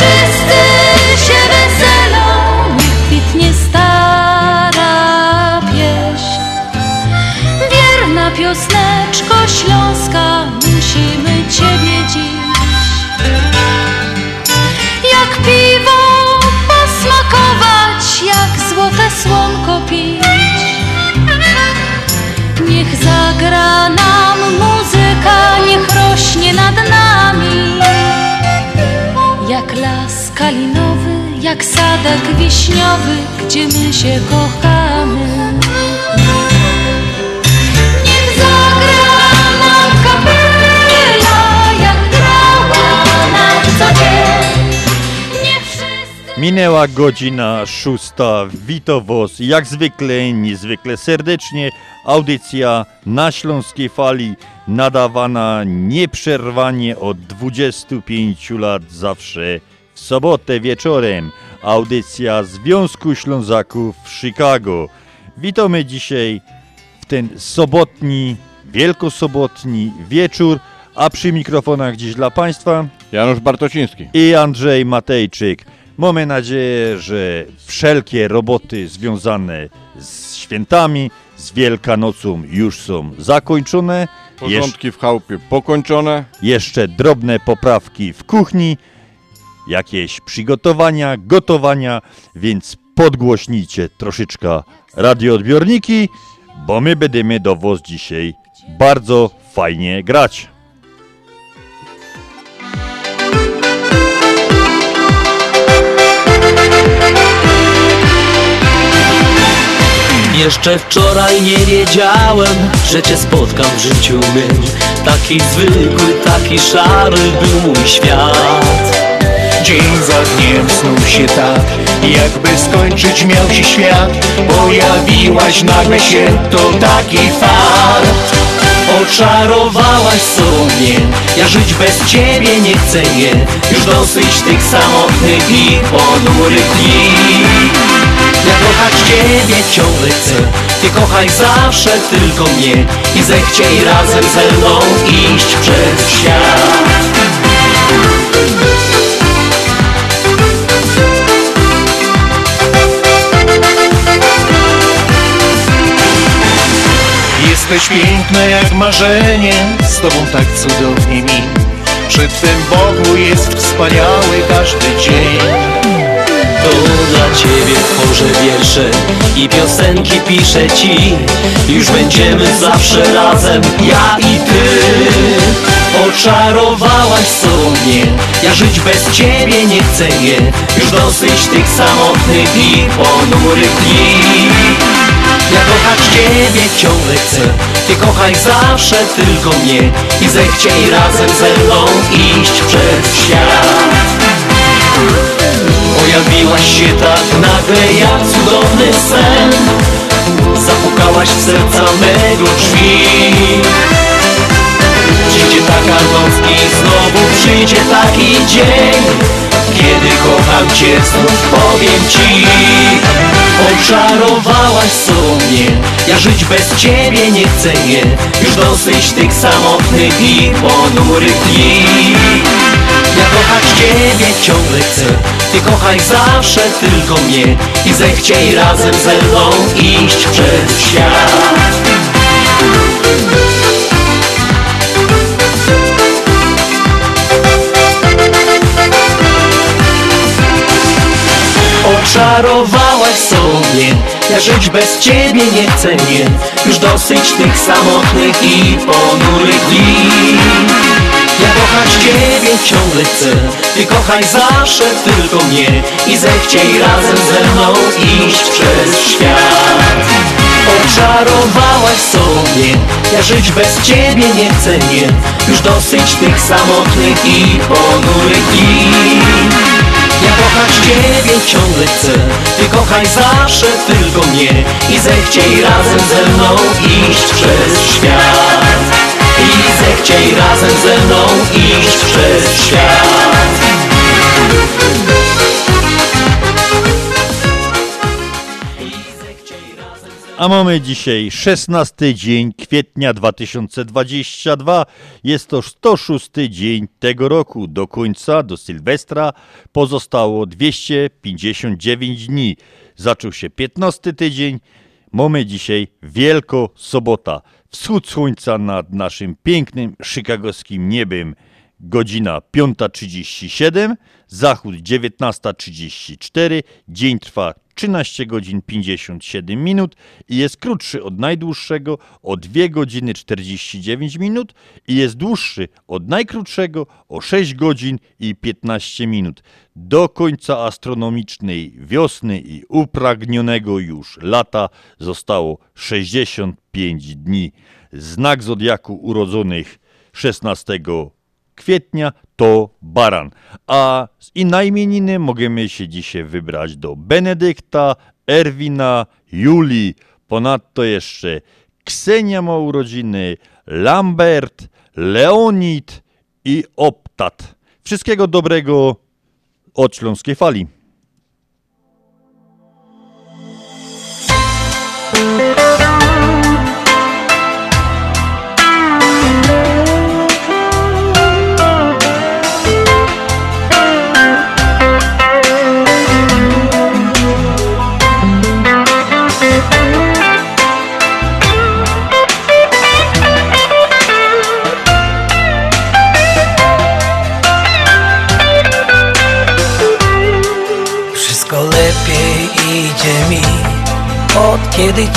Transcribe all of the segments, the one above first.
Niech jak sadek wiśniowy, gdzie my się kochamy Minęła godzina szósta. Witam Was jak zwykle, niezwykle serdecznie. Audycja na Śląskiej Fali nadawana nieprzerwanie od 25 lat zawsze w sobotę wieczorem. Audycja Związku Ślązaków w Chicago. Witamy dzisiaj w ten sobotni, wielkosobotni wieczór, a przy mikrofonach dziś dla Państwa Janusz Bartociński. i Andrzej Matejczyk. Mamy nadzieję, że wszelkie roboty związane z świętami, z Wielkanocą już są zakończone. Porządki w chałupie pokończone. jeszcze drobne poprawki w kuchni, jakieś przygotowania, gotowania, więc podgłośnijcie troszeczkę radioodbiorniki, bo my będziemy do Was dzisiaj bardzo fajnie grać. Jeszcze wczoraj nie wiedziałem, że cię spotkam w życiu mym Taki zwykły, taki szary był mój świat Dzień za dniem snuł się tak, jakby skończyć miał się świat Pojawiłaś nagle się, to taki fart. Oczarowałaś sobie, ja żyć bez ciebie nie chcę, nie. Już dosyć tych samotnych i ponurych dni. Ja kochać ciebie ciągle chcę Ty kochaj zawsze tylko mnie I zechciej razem ze mną iść przez świat Jesteś piękna jak marzenie, z tobą tak cudownie mi. Przy Twym boku jest wspaniały każdy dzień. To dla ciebie tworzę wiersze i piosenki piszę ci. Już będziemy zawsze razem, ja i ty. Oczarowałaś sobie, ja żyć bez ciebie nie chcę, nie. Już dosyć tych samotnych i ponurych dni ja kochać Ciebie ciągle chcę. Ty kochaj zawsze tylko mnie I zechciej razem ze mną iść przez świat. Pojawiłaś się tak nagle jak cudowny sen. Zapukałaś w serca mego drzwi Przyjdzie taka noc i znowu przyjdzie taki dzień Kiedy kocham Cię znów powiem Ci. Oczarowałaś sobie Ja żyć bez Ciebie nie chcę, nie. Już dosyć tych samotnych i ponurych dni. Ja kochać Ciebie ciągle chcę Ty kochaj zawsze tylko mnie. I zechciej razem ze mną iść przez świat Oczarowałaś sobie Ja żyć bez ciebie nie nie. Już dosyć tych samotnych i ponurych dni. Ja kochać ciebie ciągle chcę Ty kochaj zawsze tylko mnie. I zechciej razem ze mną iść przez świat. Oczarowałaś sobie Ja żyć bez ciebie nie nie. Już dosyć tych samotnych i ponurych dni ja kochać Ciebie ciągle chcę Ty kochaj zawsze tylko mnie I zechciej razem ze mną iść przez świat. I zechciej razem ze mną iść przez świat A mamy dzisiaj 16 dzień kwietnia 2022. Jest to 106 dzień tego roku. Do końca, do Sylwestra pozostało 259 dni. Zaczął się 15 tydzień. Mamy dzisiaj Wielko Sobota. Wschód słońca nad naszym pięknym chicagowskim niebem godzina 5.37, zachód 19.34, dzień trwa 13 godzin 57 minut i jest krótszy od najdłuższego o 2 godziny 49 minut i jest dłuższy od najkrótszego o 6 godzin i 15 minut. Do końca astronomicznej wiosny i upragnionego już lata zostało 65 dni. Znak zodiaku urodzonych 16 kwietnia to baran. A i na imieniny możemy się dzisiaj wybrać do Benedykta, Erwina, Julii. Ponadto jeszcze Ksenia ma urodziny, Lambert, Leonid i Optat. Wszystkiego dobrego od Śląskiej Fali.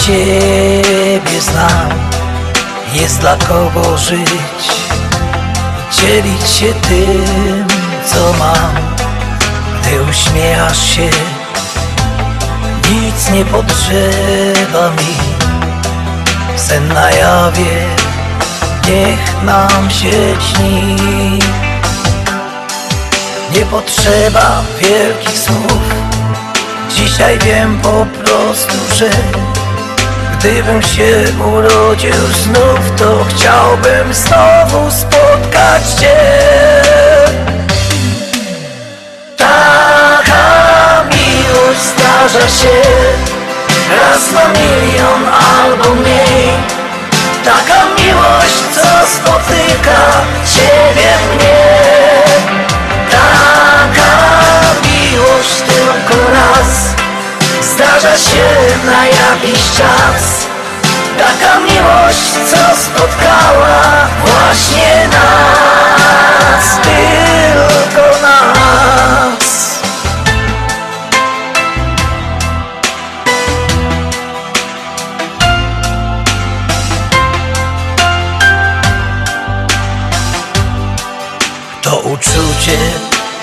Ciebie znam. Jest dla kogo żyć. Dzielić się tym, co mam. Gdy uśmiechasz się Nic nie podgrzewa mi. Sen na jawie Niech nam się śni. Nie potrzeba wielkich słów. Dzisiaj wiem po prostu, że Gdybym się urodził znów To chciałbym znowu spotkać Cię. Taka miłość zdarza się. Raz na milion albo mniej. Taka miłość, co spotyka Ciebie mnie Zdarza się na jakiś czas. Taka miłość, co spotkała właśnie nas. Tylko nas. To uczucie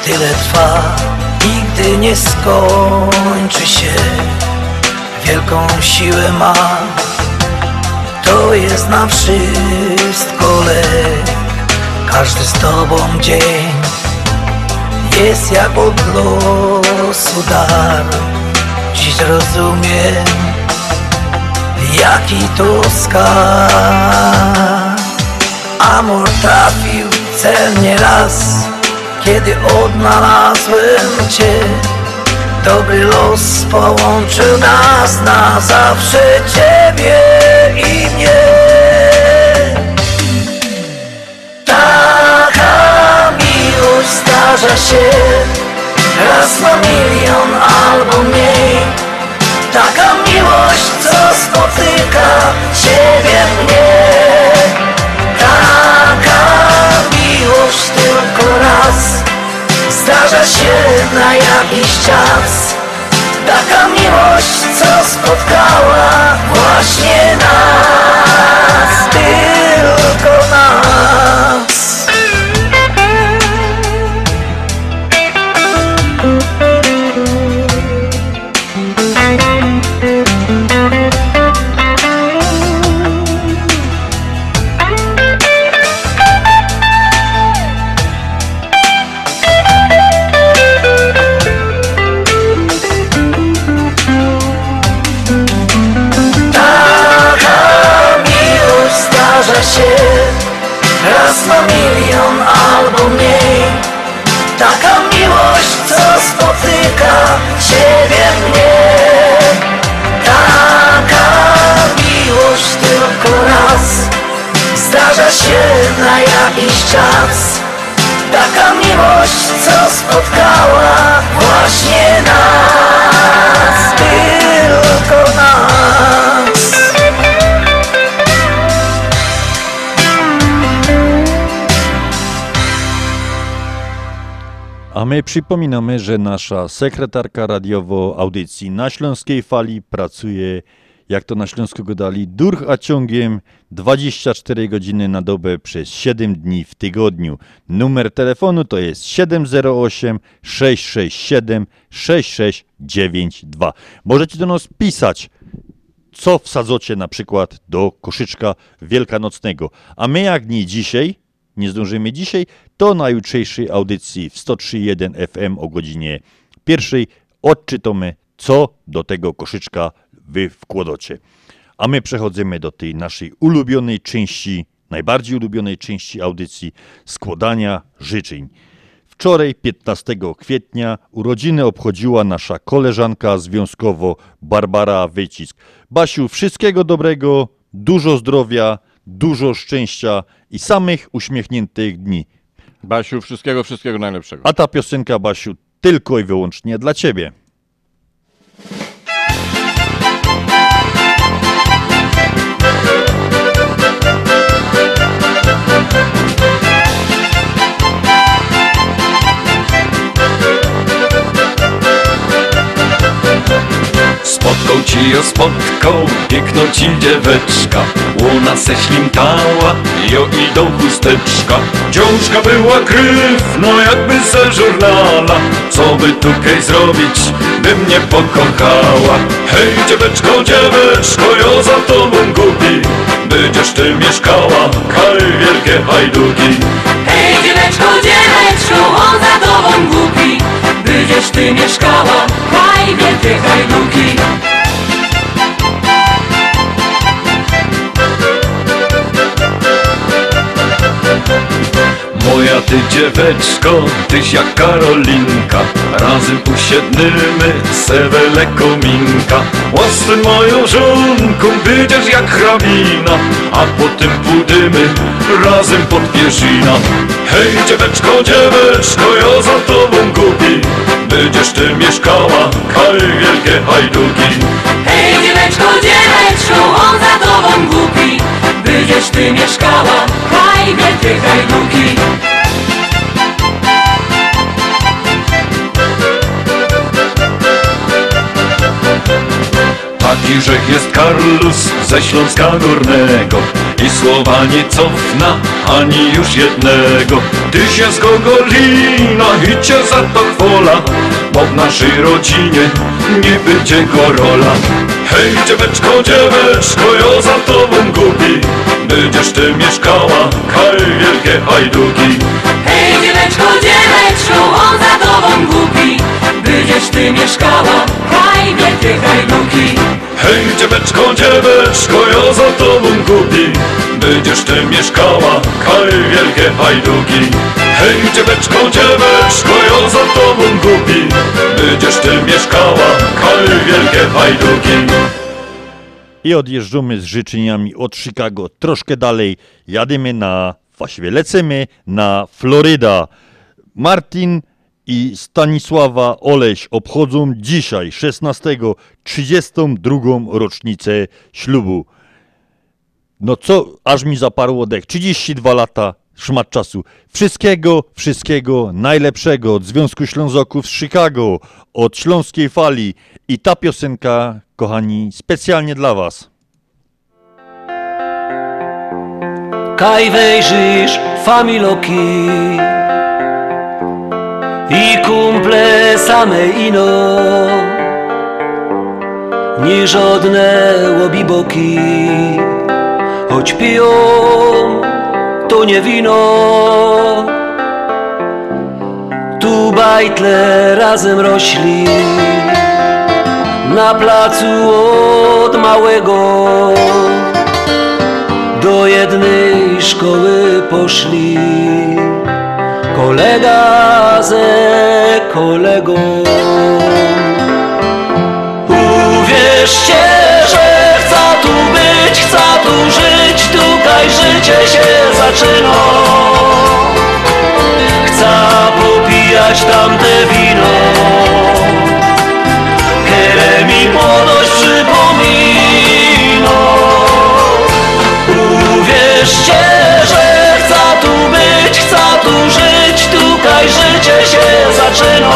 tyle trwa Nigdy nie skończy się. Wielką siłę ma. To jest na wszystko lek. Każdy z tobą dzień Jest jak od losu dar. Dziś rozumiem Jaki to skarb. Amor trafił celnie raz Kiedy odnalazłem Cię Dobry los połączył nas na zawsze Ciebie i mnie. Taka miłość zdarza się Raz na milion albo mniej. Taka miłość, co spotyka Ciebie mnie raz Zdarza się na jakiś czas. Taka miłość, co spotkała właśnie nas. Tylko Raz na milion albo mniej. Taka miłość, co spotyka Ciebie mnie. Taka miłość tylko raz. Zdarza się na jakiś czas. Taka miłość, co spotkała właśnie nas A my przypominamy, że nasza sekretarka radiowo audycji na Śląskiej Fali pracuje, jak to na Śląsku go dali, durch a ciągiem 24 godziny na dobę przez 7 dni w tygodniu. Numer telefonu to jest 708 667 6692. Możecie do nas pisać co wsadzocie na przykład do koszyczka wielkanocnego. A my jak nie dzisiaj, nie zdążymy dzisiaj, to na jutrzejszej audycji w 103.1 FM o godzinie pierwszej odczytamy, co do tego koszyczka wy wkładacie. A my przechodzimy do tej naszej ulubionej części, najbardziej ulubionej części audycji składania życzeń. Wczoraj, 15 kwietnia, urodziny obchodziła nasza koleżanka związkowo Barbara Wycisk. Basiu, wszystkiego dobrego, dużo zdrowia, dużo szczęścia i samych uśmiechniętych dni. Basiu, wszystkiego, wszystkiego najlepszego. A ta piosenka, Basiu, tylko i wyłącznie dla ciebie. Spotkał ci ją spotkał, piękną ci dzieweczka. Łona se ślimtała, jo i do chusteczka. Dziążka była kryw, no jakby ze żurnala. Co by tutaj zrobić, by mnie pokochała. Hej dzieweczko, dzieweczko, jo za tobą gubi Będziesz ty mieszkała, kaj wielkie hajduki Hej dzieweczko, dzieweczko, on za tobą głupi Będziesz ty mieszkała, haj wielkie hajduki Moja ty dzieweczko, tyś jak Karolinka. Razem usiednymy, sewele kominka Łasy moją żonką, będziesz jak hrabina. A potem pójdziemy razem pod pierzina. Hej dzieweczko, dzieweczko, ja za tobą gubi Będziesz ty mieszkała, kaj wielkie hajduki. Hej dzieweczko, dzieweczko, on za tobą głupi Będziesz ty mieszkała, haj wielkie hajduki. Taki rzech jest Karlus ze Śląska Górnego I słowa nie cofna ani już jednego. Tyś jest Gogolina i cię za to chwola Bo w naszej rodzinie nie będzie gorola Hej dzieweczko, dzieweczko, ja za tobą gubi Będziesz ty mieszkała, kaj wielkie hajduki. Hej dzieweczko, dzieweczko, on za tobą głupi Będziesz ty mieszkała, haj wielkie hajduki Hej dzieweczko, dzieweczko, ja za tobą gubi Będziesz ty mieszkała, kaj wielkie hajduki Hej dzieweczko, dzieweczko, ja za tobą gubi Będziesz ty mieszkała, kaj wielkie hajduki I odjeżdżamy z życzeniami od Chicago. Troszkę dalej. Jadymy na, właściwie lecimy na Floryda. Martin i Stanisława Oleś obchodzą dzisiaj, 16, 32 rocznicę ślubu. No co, aż mi zaparło dech. 32 lata, szmat czasu. Wszystkiego, wszystkiego najlepszego od Związku Ślązoków z Chicago, od Śląskiej Fali I ta piosenka, kochani, specjalnie dla Was. Kaj wejrzysz familoki i kumple same ino. Nie żadne łobiboki choć piją to nie wino. Tu bajtle razem rośli na placu od małego. Do jednej szkoły poszli kolega ze kolegą. Uwierzcie, że chcę tu być, chcę tu żyć, tutaj życie się zaczyna. Chcę popijać tamte wino, które mi młodość przypomina. Uwierzcie, zaczyna.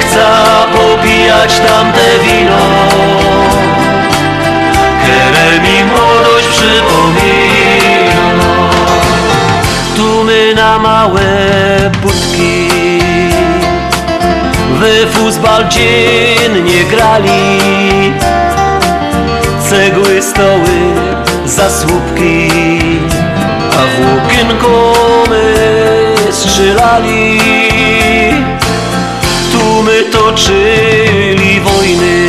Chcę popijać tamte wino, które mi młodość przypomina. Tu my na małe budki w futbal dziennie grali cegły, stoły, zasłupki, a w łokienko my strzelali. Tu my toczyli wojny,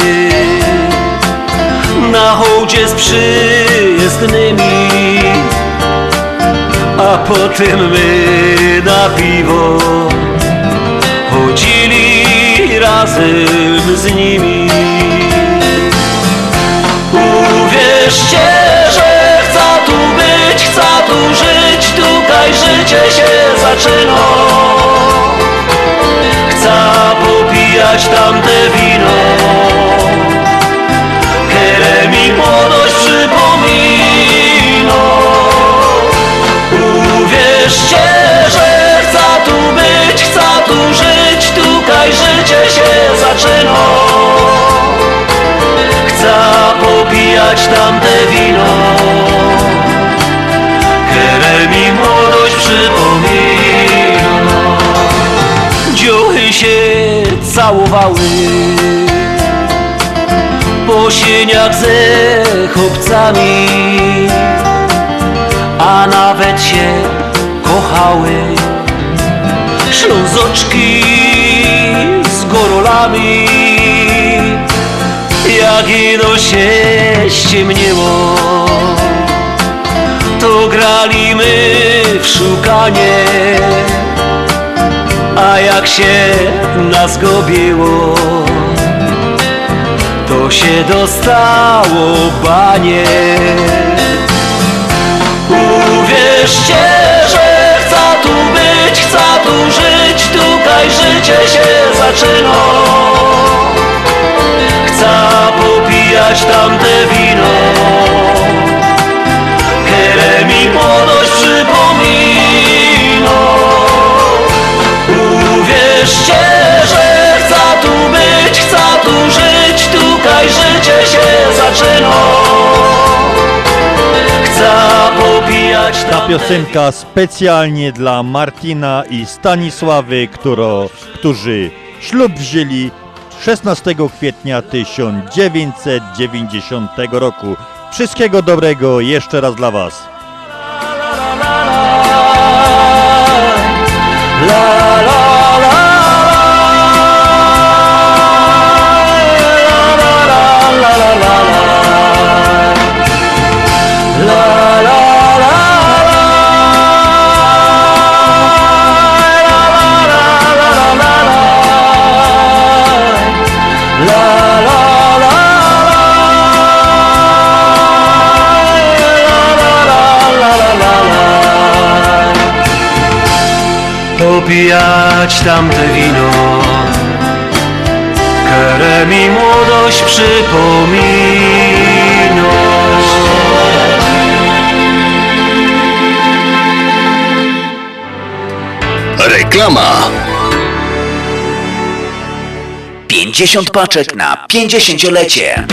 na hołdzie z przyjezdnymi, a potem my na piwo chodzili razem z nimi. Uwierzcie, tutaj życie się zaczyna. Chcę popijać tamte wino, które mi młodość przypomina. Uwierzcie, że chcę tu być, chcę tu żyć, tutaj życie się zaczyna. Chcę popijać tamte wino, które mi młodość przypomina. Dziuchy się całowały po sieniach ze chłopcami, a nawet się kochały. Ślązoczki z gorolami jak ino się ściemniło To grali my w szukanie. A jak się nas gobiło To się dostało banie. Uwierzcie, że chcę tu być, chcę tu żyć Tutaj życie się zaczyna. Chcę popijać tamte wino, piosenka specjalnie dla Martina i Stanisławy, któro, którzy ślub wzięli 16 kwietnia 1990 roku. Wszystkiego dobrego jeszcze raz dla Was. Popijać tamte wino, które mi młodość przypomina. Reklama. 50 paczek na 50-lecie.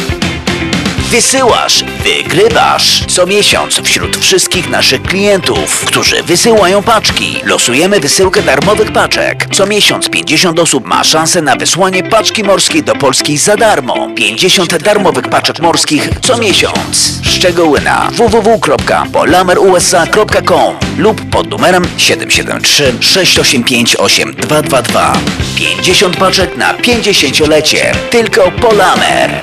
Wysyłasz, wygrywasz. Co miesiąc wśród wszystkich naszych klientów, którzy wysyłają paczki, losujemy wysyłkę darmowych paczek. Co miesiąc 50 osób ma szansę na wysłanie paczki morskiej do Polski za darmo. 50 darmowych paczek morskich co miesiąc. Szczegóły na www.polamerusa.com lub pod numerem 773 685 8222. 50 paczek na 50-lecie. Tylko Polamer.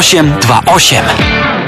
0828.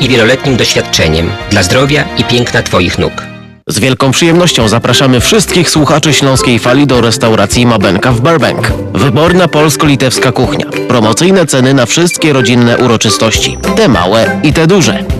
i wieloletnim doświadczeniem dla zdrowia i piękna Twoich nóg. Z wielką przyjemnością zapraszamy wszystkich słuchaczy Śląskiej Fali do restauracji Mabenka w Burbank. Wyborna polsko-litewska kuchnia. Promocyjne ceny na wszystkie rodzinne uroczystości. Te małe i te duże.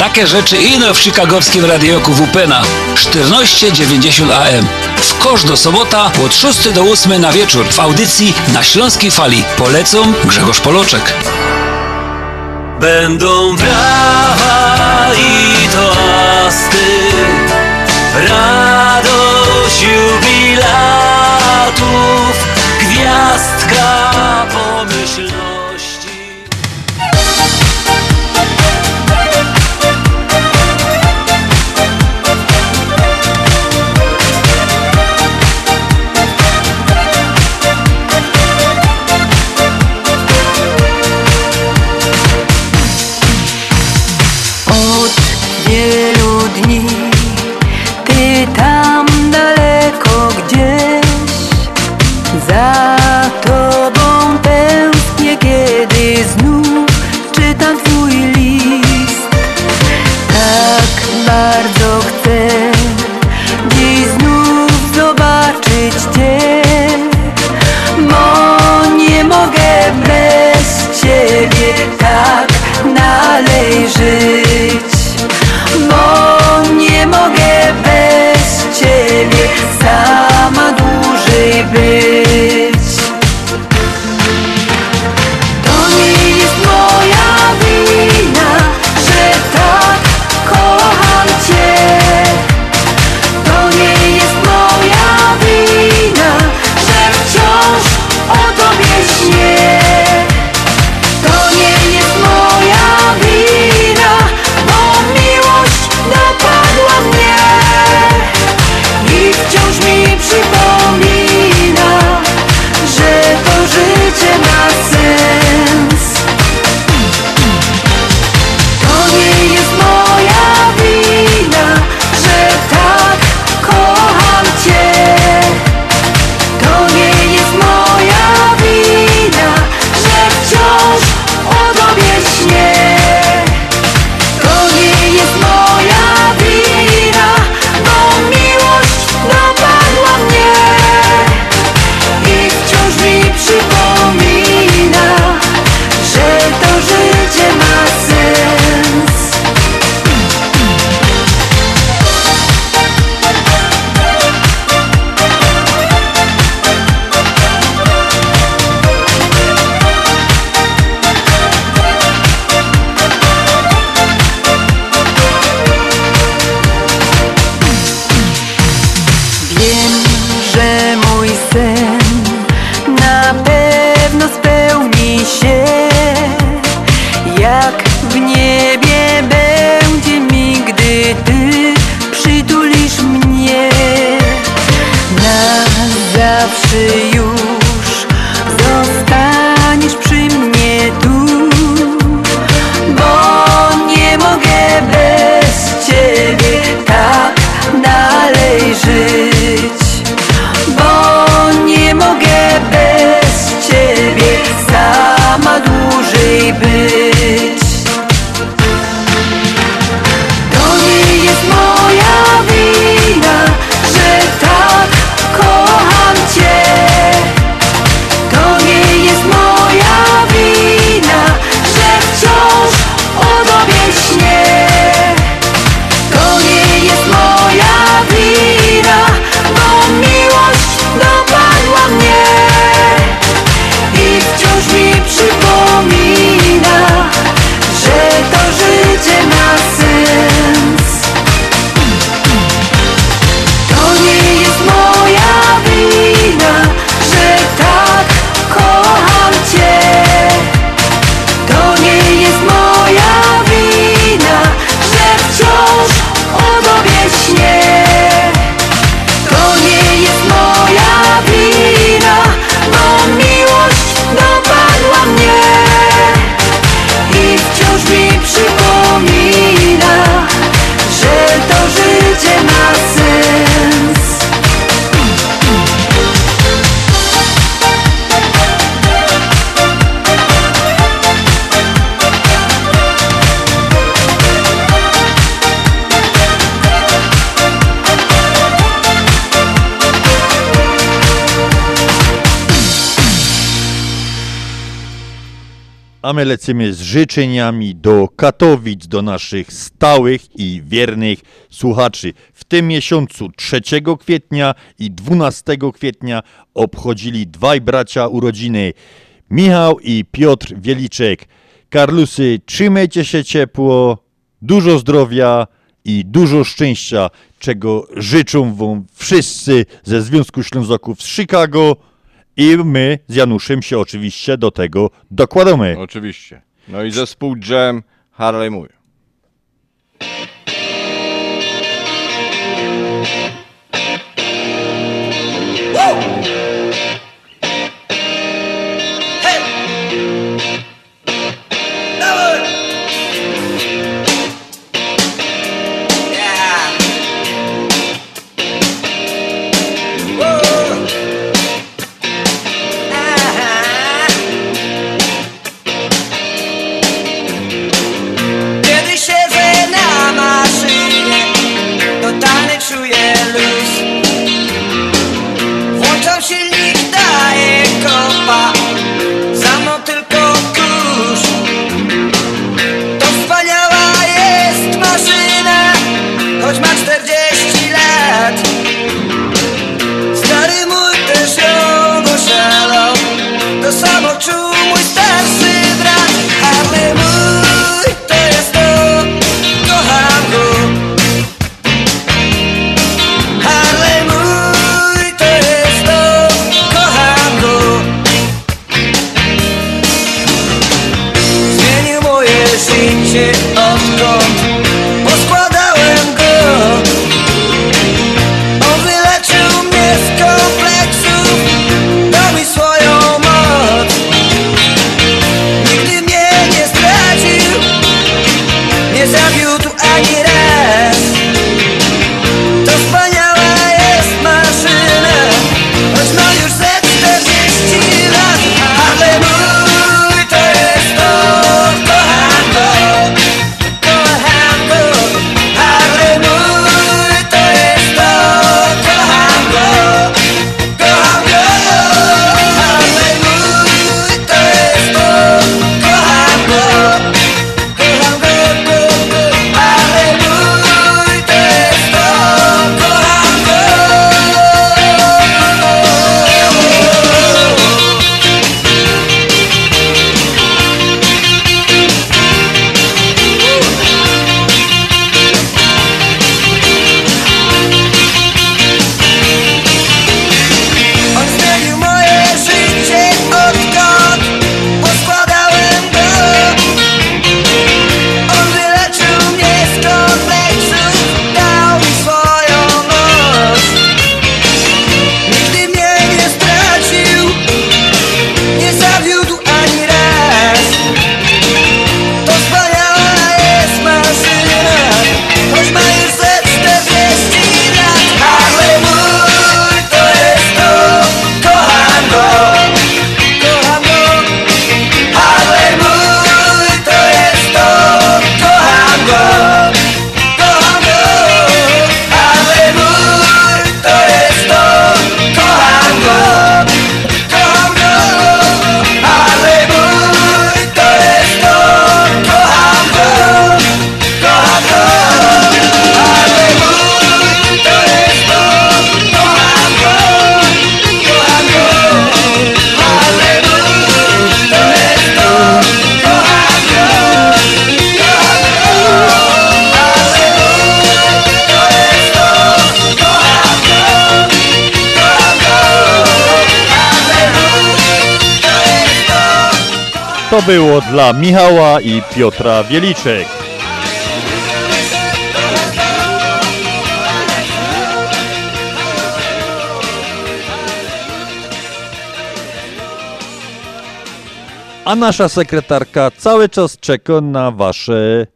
takie rzeczy ino w chicagowskim radioku WPNA 1490 AM. W kosz do sobota od 6 do 8 na wieczór w audycji na Śląskiej Fali. Polecą Grzegorz Poloczek. Będą brawa i toasty, radość jubilatów, gwiazdka My lecimy z życzeniami do Katowic, do naszych stałych i wiernych słuchaczy. W tym miesiącu 3 kwietnia i 12 kwietnia obchodzili dwaj bracia urodziny, Michał i Piotr Wieliczek. Karlusy, trzymajcie się ciepło, dużo zdrowia i dużo szczęścia, czego życzą wam wszyscy ze Związku Ślązaków z Chicago – i my z Januszem się oczywiście do tego dokładamy. Oczywiście. No i zespół Jam Harley Moore. było dla Michała i Piotra Wieliczek. A nasza sekretarka cały czas czeka na wasze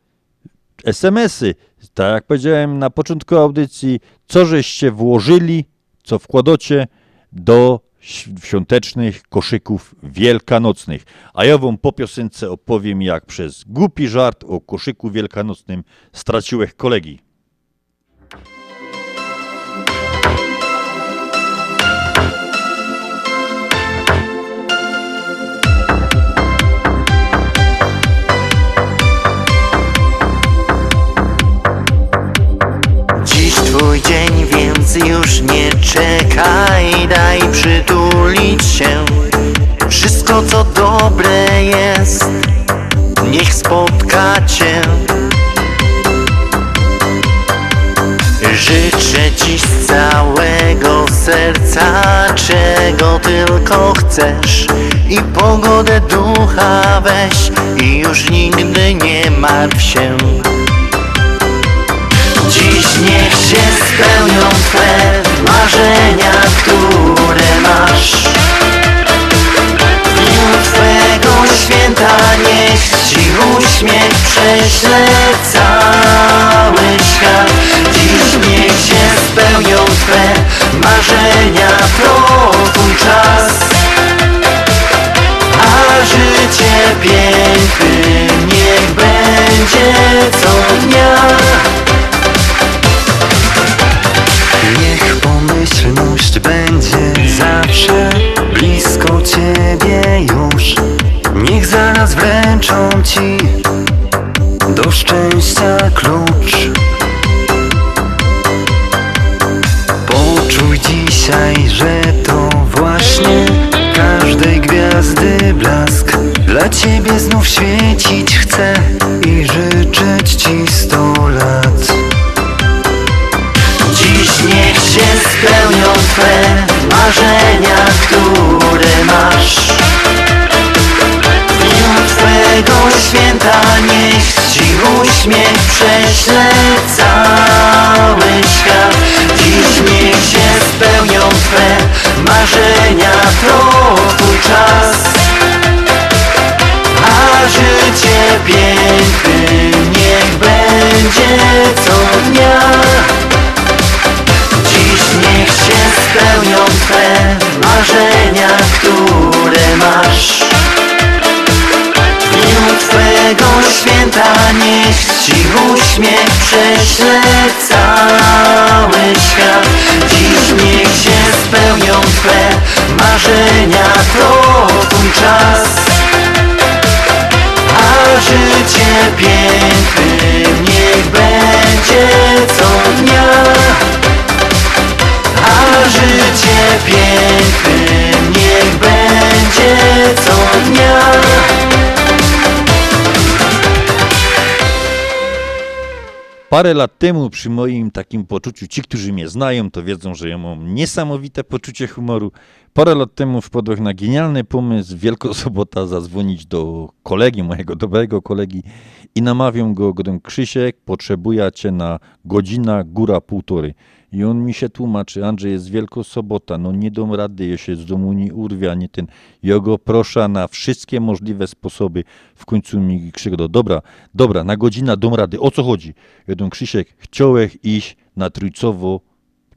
SMS-y. Tak jak powiedziałem na początku audycji, co żeście włożyli, co wkładacie do świątecznych koszyków wielkanocnych. A ja wam po piosence opowiem, jak przez głupi żart o koszyku wielkanocnym straciłech kolegi. już nie czekaj, daj przytulić się. Wszystko co dobre jest, niech spotka cię. Życzę ci z całego serca, czego tylko chcesz. I pogodę ducha weź i już nigdy nie martw się. Dziś niech spełnią Twe marzenia, które masz. Dniu Twego święta niech Ci uśmiech prześle cały świat. Dziś niech się spełnią Twe marzenia, to Twój czas. A życie piękny niech będzie co dnia pomyślność będzie zawsze blisko Ciebie już? Niech zaraz wręczą Ci do szczęścia klucz. Poczuj dzisiaj, że to właśnie każdej gwiazdy blask. Dla Ciebie znów świecić chcę i życzyć Ci sto lat uśmiech prześle cały świat. Dziś niech się spełnią Twe marzenia, to Twój czas. A życie piękny niech będzie co dnia. Dziś niech się spełnią Twe marzenia, które masz Twego święta niech Ci uśmiech prześle cały świat. Dziś niech się spełnią Twe marzenia, to Twój czas. A życie piękny niech będzie co dnia. A życie piękny niech będzie Parę lat temu przy moim takim poczuciu, ci, którzy mnie znają, to wiedzą, że ja mam niesamowite poczucie humoru. Parę lat temu wpadłem na genialny pomysł Wielkosobota zadzwonić do kolegi, mojego dobrego kolegi i namawiam go, godem Krzysiek, potrzebuję cię na godzina, góra półtorej. I on mi się tłumaczy, Andrzej, jest Wielkosobota, no nie dam rady, ja się z domu nie urwie, ani ten. Ja go proszę na wszystkie możliwe sposoby. W końcu mi krzyknął, dobra, dobra, na godzina dam rady, o co chodzi? Dam, Krzysiek, chciałem iść na Trójcowo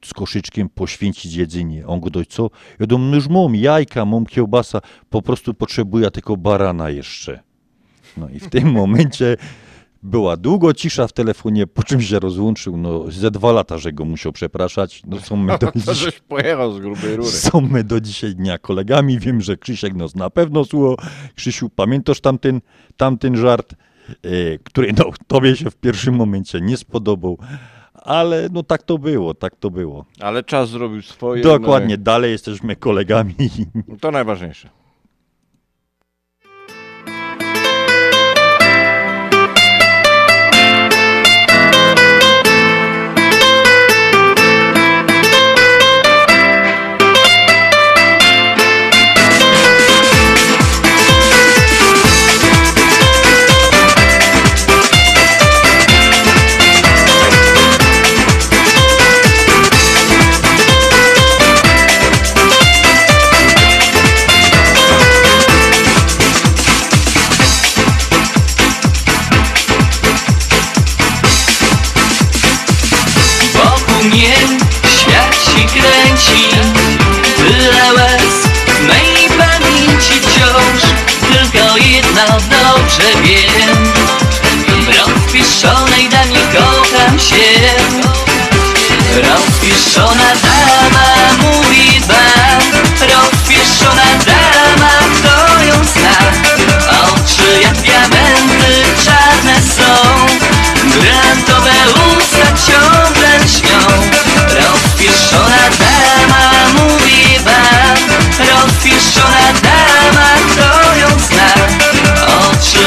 z koszyczkiem poświęcić jedzenie. On go doj, co? Ja no już mam jajka, mam kiełbasa, po prostu potrzebuję tylko barana jeszcze. No i w tym momencie była długo cisza w telefonie, po czym się rozłączył. No, ze dwa lata, że go musiał przepraszać. No, są my do To dziś... żeś pojechał z grubej rury. Są my do dzisiaj dnia kolegami. Wiem, że Krzysiek nas na pewno słuchał. Krzysiu, pamiętasz tamten, tamten żart, e, który no, tobie się w pierwszym momencie nie spodobał. Ale no tak to było, tak to było. Ale czas zrobił swoje. Dokładnie, No dalej jesteśmy kolegami. i to najważniejsze. W rozpieszonej damie kocham się. Rozpieszona dama mówi wam Rozpieszona dama, kto ją zna Oczy jak diamenty czarne są. Grantowe usta ciągle śnią. Rozpieszona dama mówi wam Rozpieszona dama,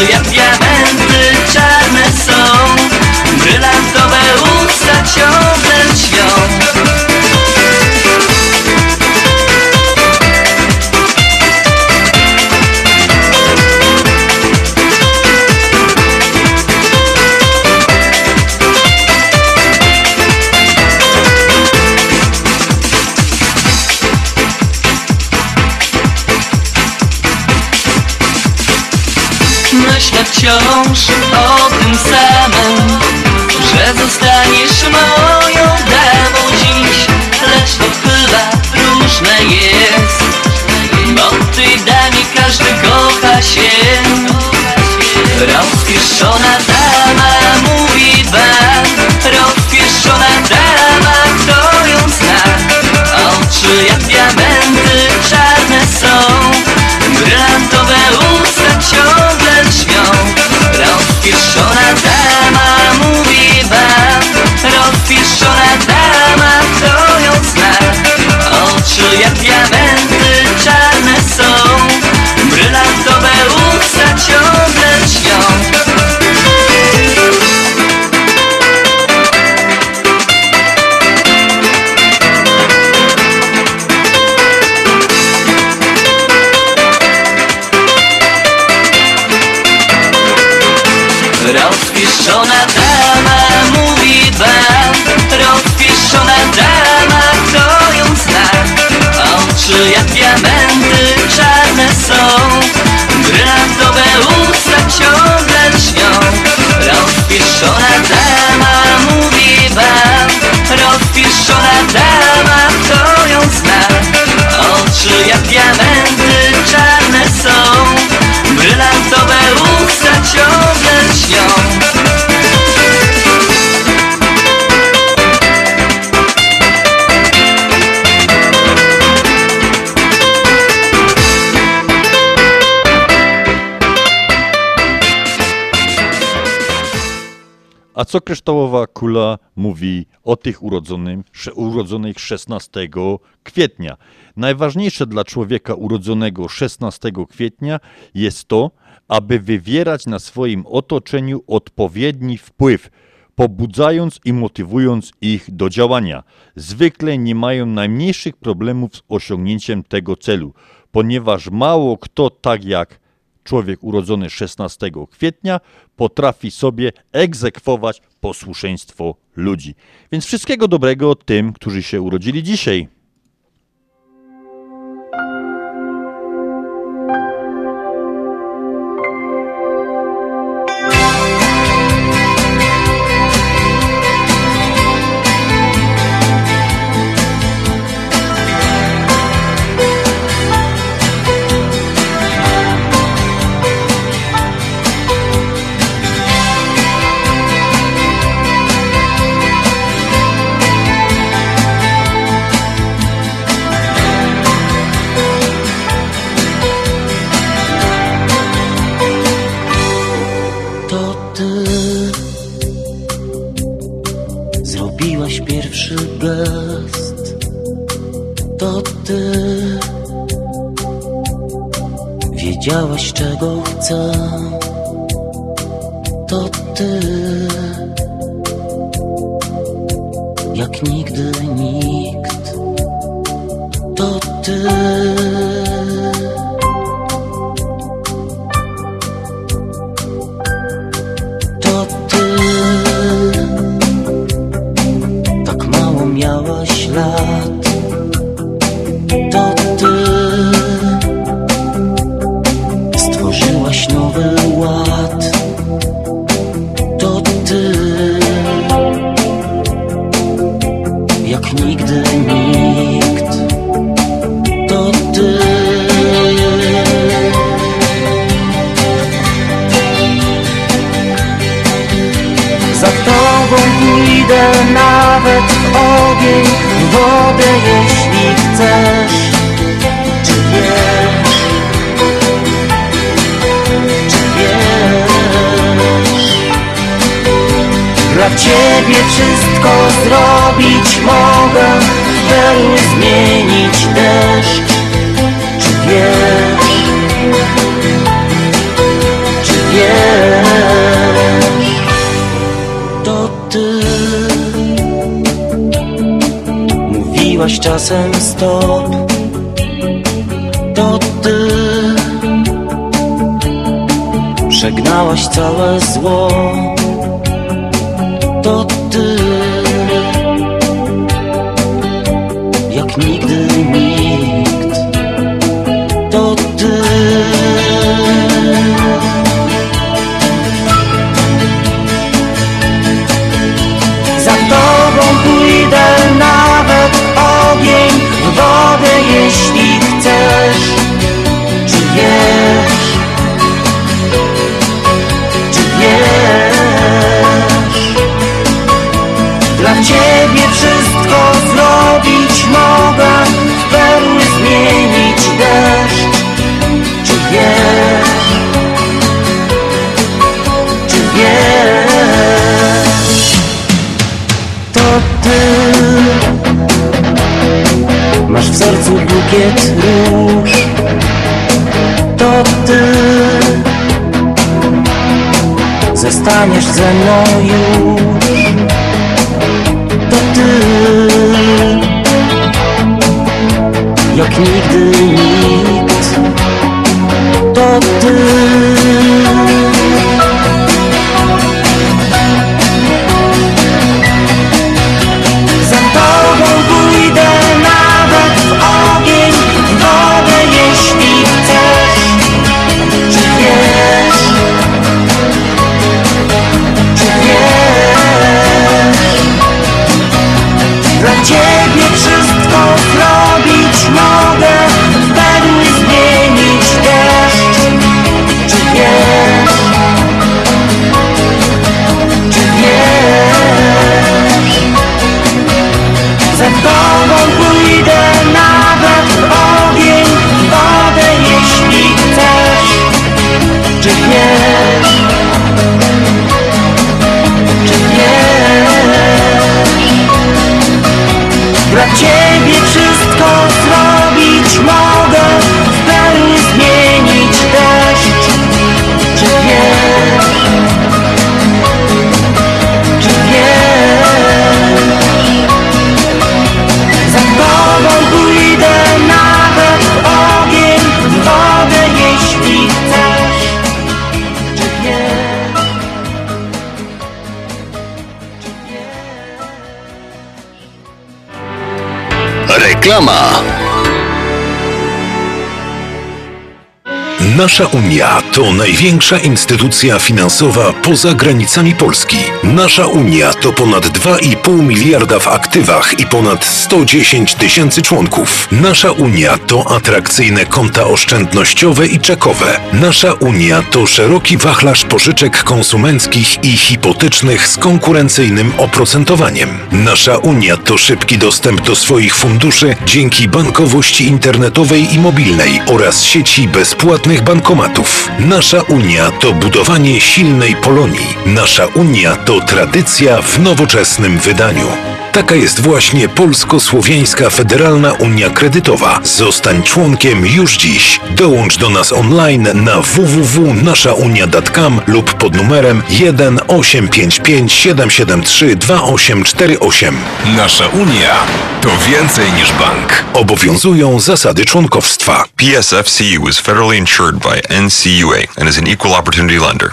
Oczy jak wciąż o tym samym Że zostaniesz moją damą dziś Lecz to chyba różne jest Bo tej damie każdy kocha się. Rozpieszczona Oczy jak diamenty czarne są? Brylantowe usta ciągle lśnią. Rozpieszczona dama mówi wam Rozpieszczona dama, kto ją zna Oczy jak diamenty czarne są. Brylantowe usta ciągle A co kryształowa kula mówi o tych urodzonym, urodzonych 16 kwietnia? Najważniejsze dla człowieka urodzonego 16 kwietnia jest to, aby wywierać na swoim otoczeniu odpowiedni wpływ, pobudzając i motywując ich do działania. Zwykle nie mają najmniejszych problemów z osiągnięciem tego celu, ponieważ mało kto tak jak człowiek urodzony 16 kwietnia potrafi sobie egzekwować posłuszeństwo ludzi. Więc wszystkiego dobrego tym, którzy się urodzili dzisiaj. Wiedziałaś czego chcę. To ty jak nigdy nikt. To ty. Reklama. Nasza Unia to największa instytucja finansowa poza granicami Polski. Nasza Unia to ponad 2,5 miliarda w aktywach i ponad 110 tysięcy członków. Nasza Unia to atrakcyjne konta oszczędnościowe i czekowe. Nasza Unia to szeroki wachlarz pożyczek konsumenckich i hipotecznych z konkurencyjnym oprocentowaniem. Nasza Unia to szybki dostęp do swoich funduszy dzięki bankowości internetowej i mobilnej oraz sieci bezpłatnych bankomatów. Nasza Unia to budowanie silnej Polonii. Nasza Unia to tradycja w nowoczesnym wydaniu. Taka jest właśnie Polsko-Słowiańska Federalna Unia Kredytowa. Zostań członkiem już dziś. Dołącz do nas online na www.naszaunia.com lub pod numerem 1 855 773 2848. Nasza Unia to więcej niż bank. Obowiązują zasady członkowstwa. PSFCU is federally insured by NCUA and is an equal opportunity lender.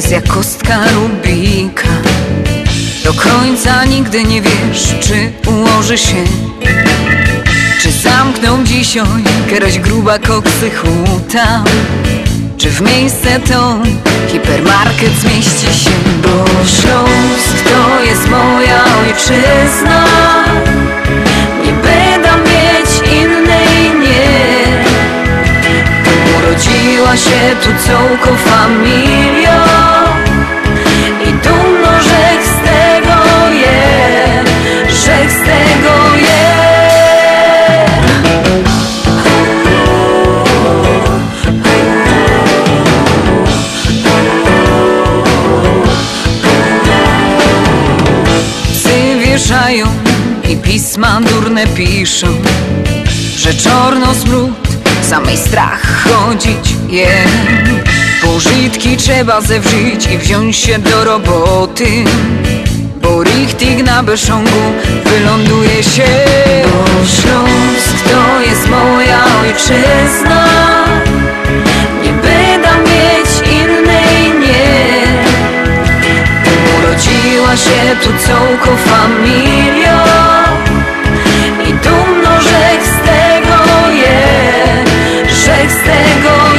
jest jak kostka Rubika. Do końca nigdy nie wiesz, czy ułoży się Czy zamkną dzisiaj jakaś gruba koksy huta. Czy w miejsce to hipermarket zmieści się? Bo Śląsk to jest moja ojczyzna. Nie będę mieć innej, nie. Urodziła się tu całką familią I dumno, że z tego je Że z tego durne piszą Że czorno smród, samej strach chodzić je. Pożytki trzeba zewrzyć i wziąć się do roboty Bo richtig na Beszongu wyląduje się. Bo Śląsk to jest moja ojczyzna Nie będę mieć innej, nie. Urodziła się tu całką familią z tego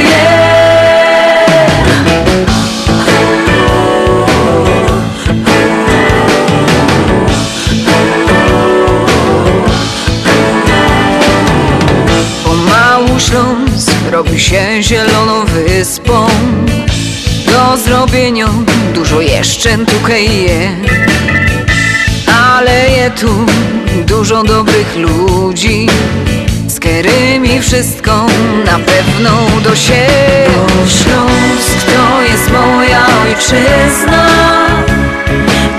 robi się zieloną wyspą. Do zrobienia dużo jeszcze tutaj je Ale je tu dużo dobrych ludzi Z którymi wszystko na pewno do się Bo Śląsk to jest moja ojczyzna.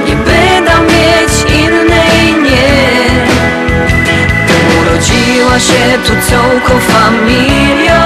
Nie będę mieć innej, nie. Urodziła się tu całką familią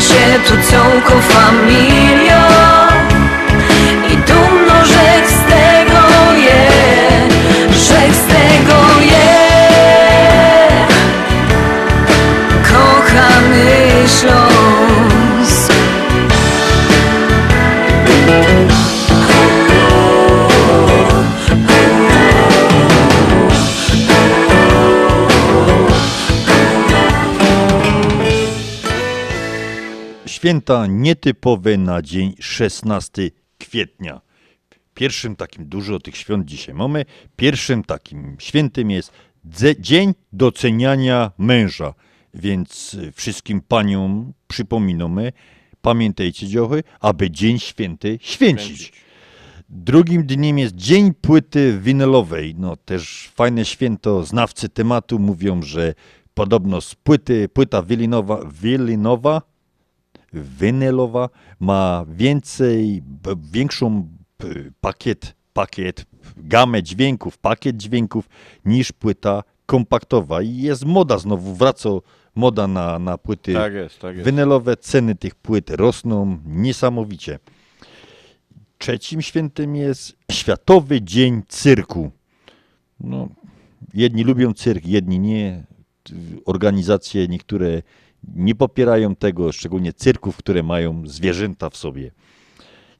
się tu całką familią Święta nietypowe na dzień 16 kwietnia. Pierwszym takim, dużo tych świąt dzisiaj mamy, pierwszym takim świętym jest Dzień Doceniania Męża. Więc wszystkim paniom przypominamy, pamiętajcie dziochy, aby Dzień Święty święcić. Drugim dniem jest Dzień Płyty Winylowej. No też fajne święto. Znawcy tematu mówią, że podobno z płyty, płyta wilinowa, wilinowa winylowa ma więcej, większą pakiet, pakiet, gamę dźwięków, pakiet dźwięków niż płyta kompaktowa i jest moda znowu, wraca moda na, na płyty Tak jest, tak jest. winylowe. Ceny tych płyt rosną niesamowicie. Trzecim świętem jest Światowy Dzień Cyrku. No, jedni lubią cyrk, jedni nie. Organizacje niektóre nie popierają tego, szczególnie cyrków, które mają zwierzęta w sobie.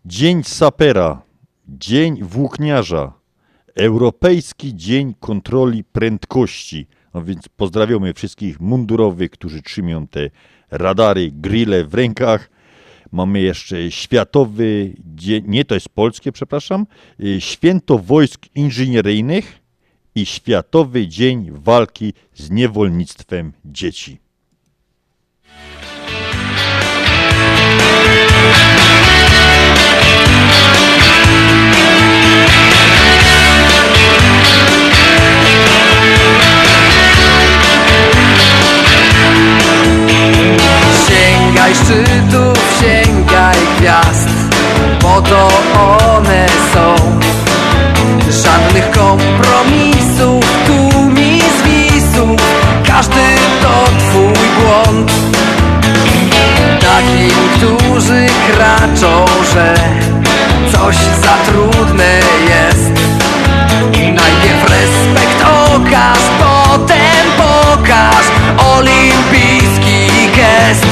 Dzień sapera, Dzień włókniarza, Europejski Dzień Kontroli Prędkości. No więc pozdrawiamy wszystkich mundurowych, którzy trzymią te radary, grille w rękach. Mamy jeszcze Światowy Dzień, nie to jest polskie, przepraszam, y, Święto Wojsk Inżynieryjnych i Światowy Dzień Walki z Niewolnictwem Dzieci. Sięgaj szczytów, sięgaj gwiazd, bo to one są. Żadnych kompromisów, tu mi zwisów, każdy to twój błąd. Takim, którzy kraczą, że coś za trudne jest. Najpierw respekt okaż, potem pokaż olimpijski gest.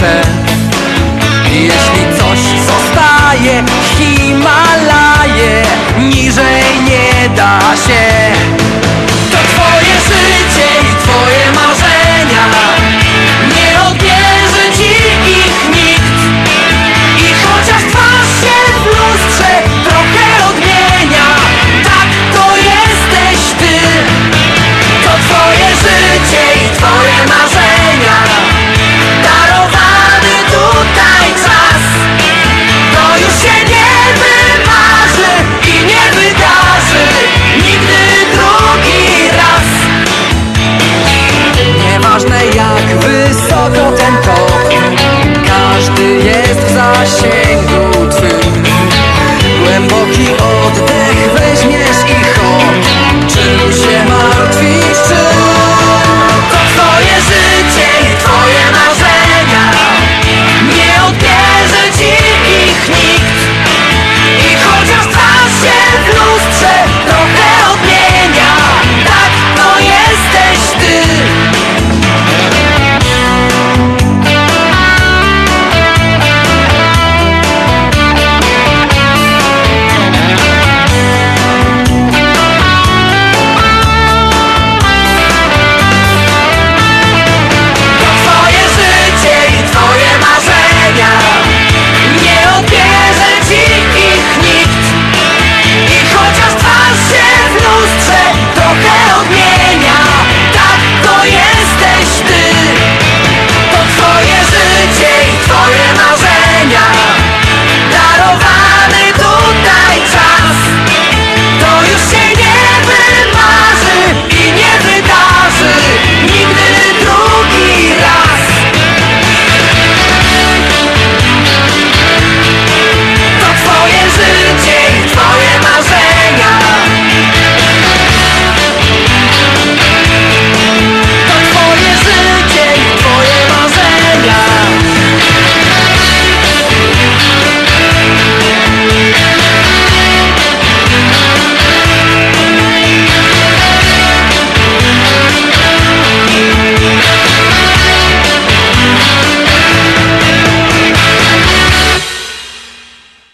C. Jeśli coś zostaje, Himalaje, niżej nie da się. Zasięgu twym. Głęboki oddech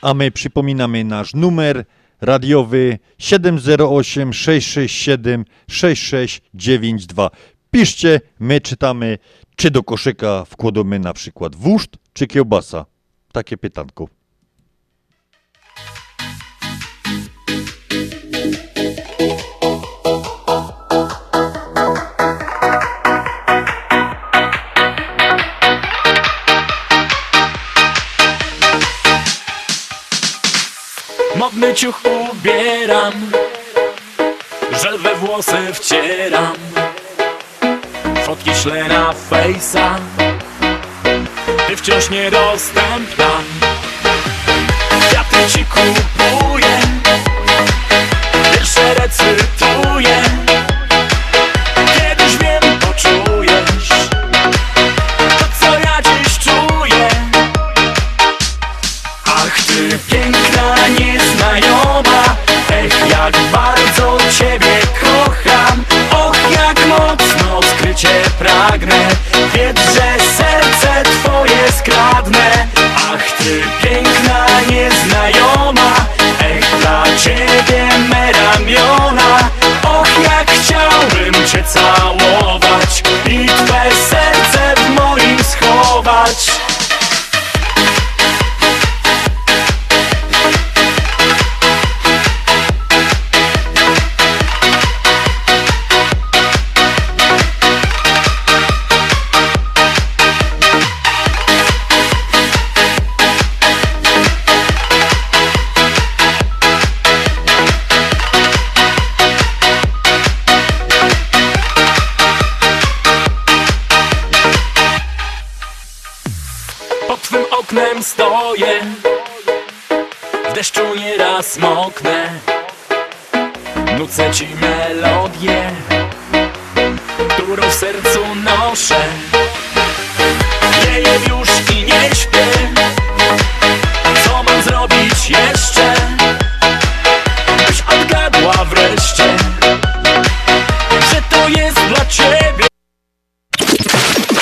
A my przypominamy nasz numer radiowy 708 667 6692. Piszcie, my czytamy, czy do koszyka wkładamy na przykład wóżd, czy kiełbasa. Takie pytanko. Modny ciuch ubieram Żel we włosy wcieram. Fotki ślę na fejsa Ty wciąż niedostępna. Kwiaty ci kupuję Wiersze recytuję. Kiedyś wiem, poczujesz co ja dziś czuję. Ach ty Ech jak bardzo ciebie kocham. Och jak mocno skrycie pragnę. Wiedz, że serce twoje skradnę. Ach ty piękna nieznajoma. Ech dla ciebie me ramiona Och jak chciałbym cię całować I twe serce w moim schować oknem stoję. W deszczu nieraz moknę. Nucę ci melodię Którą w sercu noszę. Nie jem już i nie śpię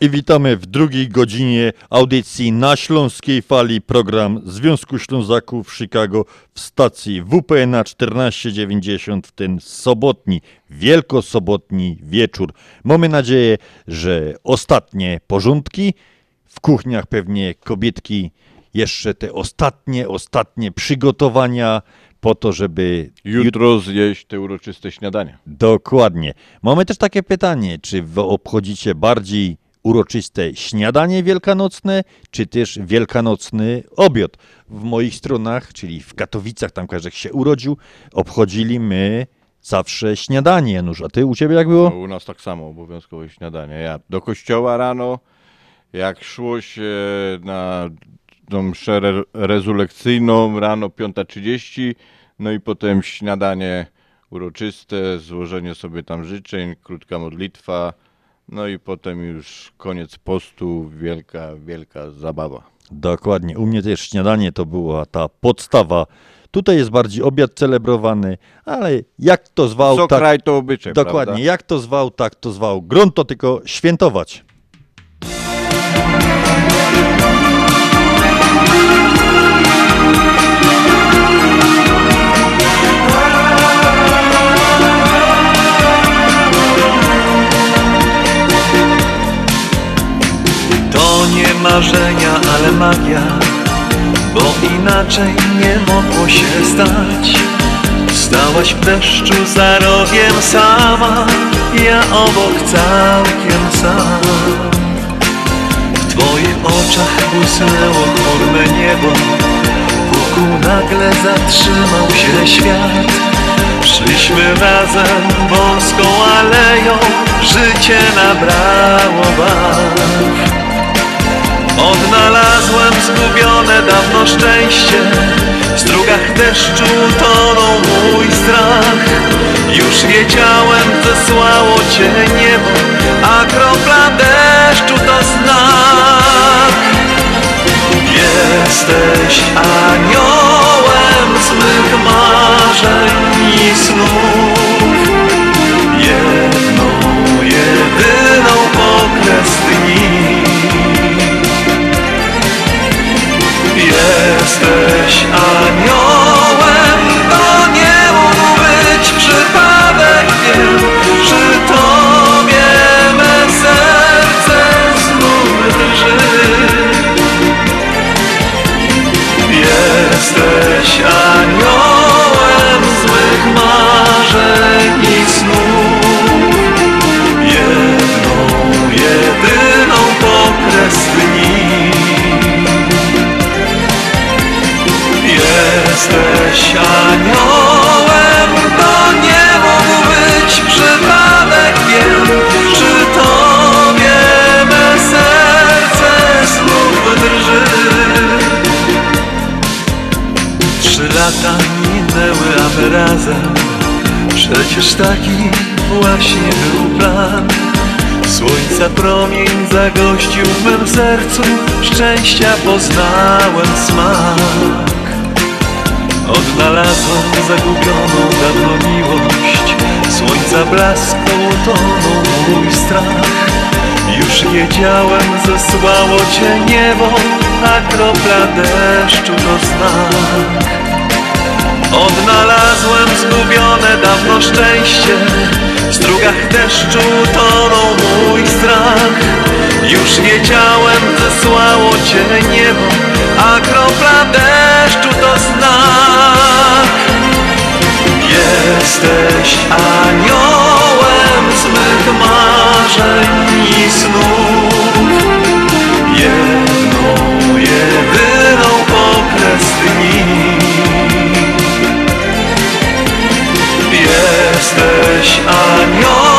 I witamy w drugiej godzinie audycji na Śląskiej Fali, program Związku Ślązaków Chicago w stacji WPNA 1490 w ten sobotni, wielkosobotni wieczór. Mamy nadzieję, że ostatnie porządki w kuchniach pewnie kobietki jeszcze te ostatnie, ostatnie przygotowania po to, żeby Jutro zjeść te uroczyste śniadania. Dokładnie. Mamy też takie pytanie, czy wy obchodzicie bardziej uroczyste śniadanie wielkanocne, czy też wielkanocny obiad? W moich stronach, czyli w Katowicach, tam każdy się urodził, obchodzili my zawsze śniadanie, Janusz. A ty u ciebie jak było? No, u nas tak samo, obowiązkowe śniadanie. Ja do kościoła rano, jak szło się na tą mszę re- rezulekcyjną rano 5.30, no i potem śniadanie uroczyste, złożenie sobie tam życzeń, krótka modlitwa, no i potem już koniec postu, wielka, wielka zabawa. Dokładnie. U mnie też śniadanie to była ta podstawa. Tutaj jest bardziej obiad celebrowany, ale jak to zwał, Co tak... kraj to obyczaj, Dokładnie. prawda? Jak to zwał, tak to zwał. Grunt to tylko świętować. Marzenia, ale magia Bo inaczej nie mogło się stać. Stałaś w deszczu za rogiem sama Ja obok całkiem sam. W twoich oczach błysnęło chmurne niebo Wokół nagle zatrzymał się świat. Szliśmy razem wąską aleją Życie nabrało barw Odnalazłem zgubione dawno szczęście. W strugach deszczu tonął mój strach. Już wiedziałem, zesłało cię niebo A kropla deszczu to znak. Jesteś aniołem z mych marzeń i snów Jesteś aniołem, to nie mógł być przypadek, wiem, przy tobie me serce znów drży. Jesteś aniołem. Jesteś aniołem, to nie mógł być przypadek, wiem, przy tobie me serce znów drży. Trzy lata minęły, a my razem, przecież taki właśnie był plan. Słońca promień zagościł w mym sercu, szczęścia poznałem smak. Odnalazłem zagubioną dawno miłość, słońca blasku utonął mój strach. Już wiedziałem, zesłało cię niebo, a kropla deszczu to znak. Odnalazłem zgubione dawno szczęście W strugach deszczu tonął mój strach. Już wiedziałem, zesłało cię niebo A kropla deszczu to znak. Jesteś aniołem z mych marzeń i snów Jesteś aniołem,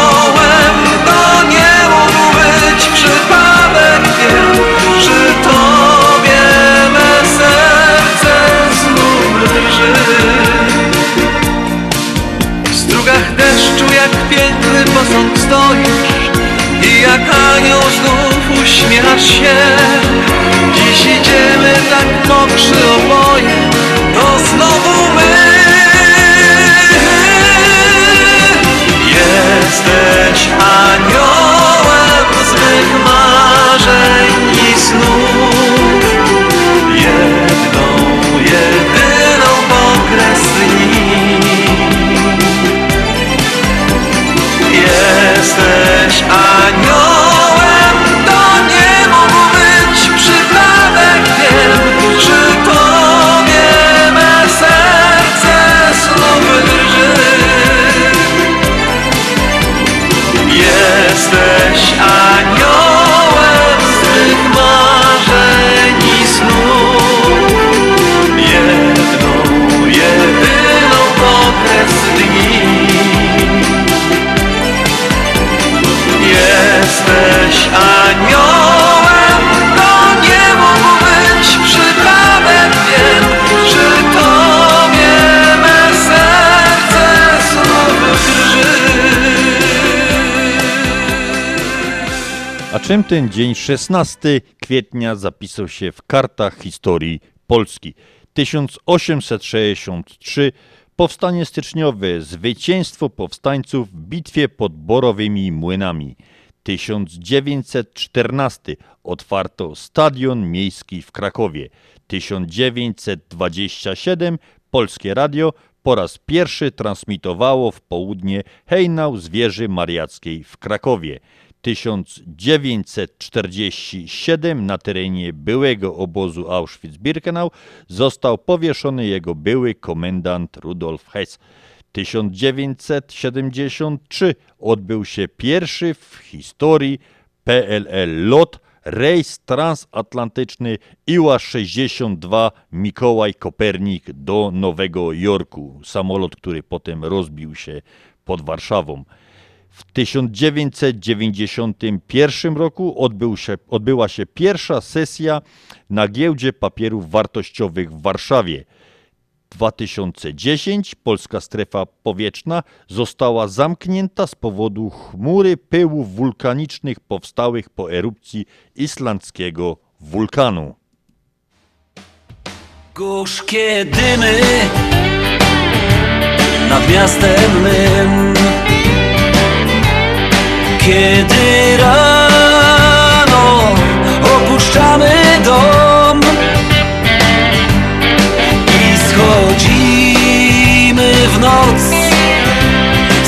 czym ten dzień 16 kwietnia zapisał się w kartach historii Polski? 1863 Powstanie styczniowe, zwycięstwo powstańców w bitwie pod Borowymi Młynami. 1914 otwarto Stadion Miejski w Krakowie. 1927 Polskie Radio po raz pierwszy transmitowało w południe hejnał z wieży mariackiej w Krakowie. 1947 na terenie byłego obozu Auschwitz-Birkenau został powieszony jego były komendant Rudolf Hess. 1973 odbył się pierwszy w historii PLL lot rejs transatlantyczny Iła-62 Mikołaj Kopernik do Nowego Jorku. Samolot, który potem rozbił się pod Warszawą. W 1991 roku odbył się, odbyła się pierwsza sesja na giełdzie papierów wartościowych w Warszawie. 2010 polska strefa powietrzna została zamknięta z powodu chmury pyłów wulkanicznych powstałych po erupcji islandzkiego wulkanu. Gorzkie dymy nad miastem mym Kiedy rano opuszczamy dom I schodzimy w noc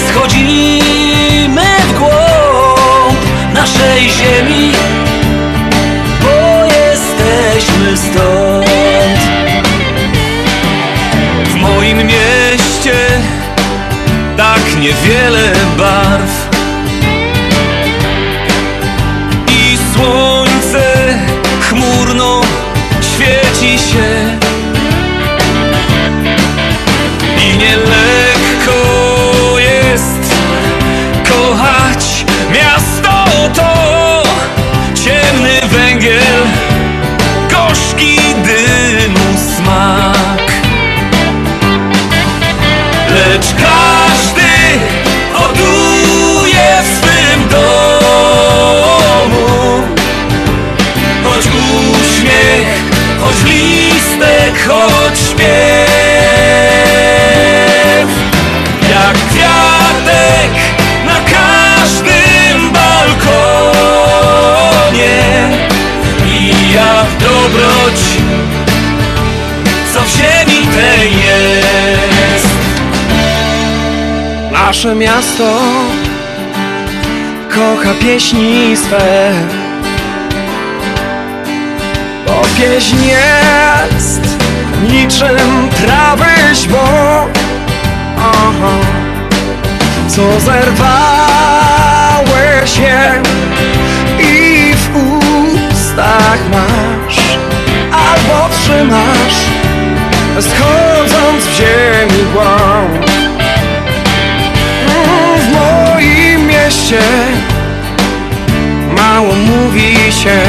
Schodzimy w głąb naszej ziemi Bo jesteśmy stąd. W moim mieście tak niewiele barw Nasze miasto kocha pieśni swe Bo pieśń jest niczym trawy źbo Aha. Co zerwały się i w ustach masz Albo trzymasz schodząc w ziemi głąb mieście mało mówi się.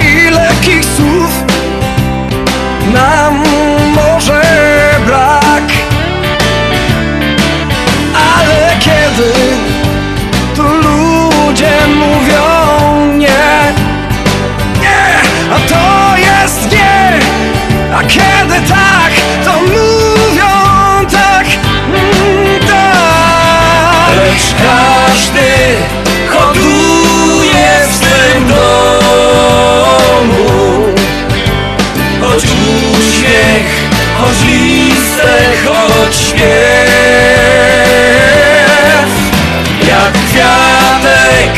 I lekkich słów nam może brak? Ale kiedy tu ludzie mówią nie nie, a to jest nie a kiedy tak, to każdy hoduje w swym domu. Choć uśmiech, choć listek, choć śpiew. Jak kwiatek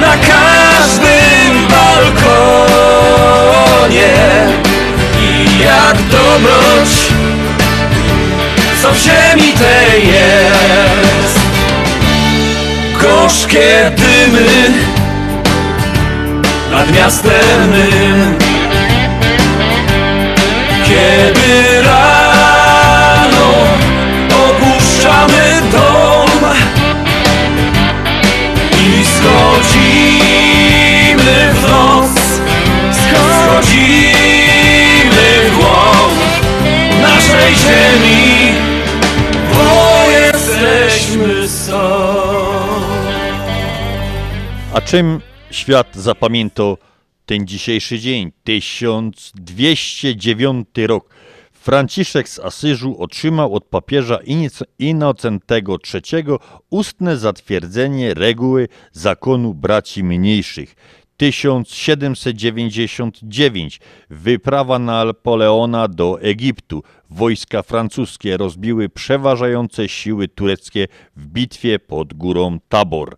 na każdym balkonie. I jak dobroć co w ziemi tej jest Gorzkie dymy nad miastem mym. Kiedy rano opuszczamy dom I schodzimy w noc Schodzimy w głąb naszej ziemi Bo jesteśmy A czym świat zapamiętał ten dzisiejszy dzień? 1209 rok. Franciszek z Asyżu otrzymał od papieża Innocentego III ustne zatwierdzenie reguły zakonu braci mniejszych. 1799 wyprawa Napoleona do Egiptu. Wojska francuskie rozbiły przeważające siły tureckie w bitwie pod górą Tabor.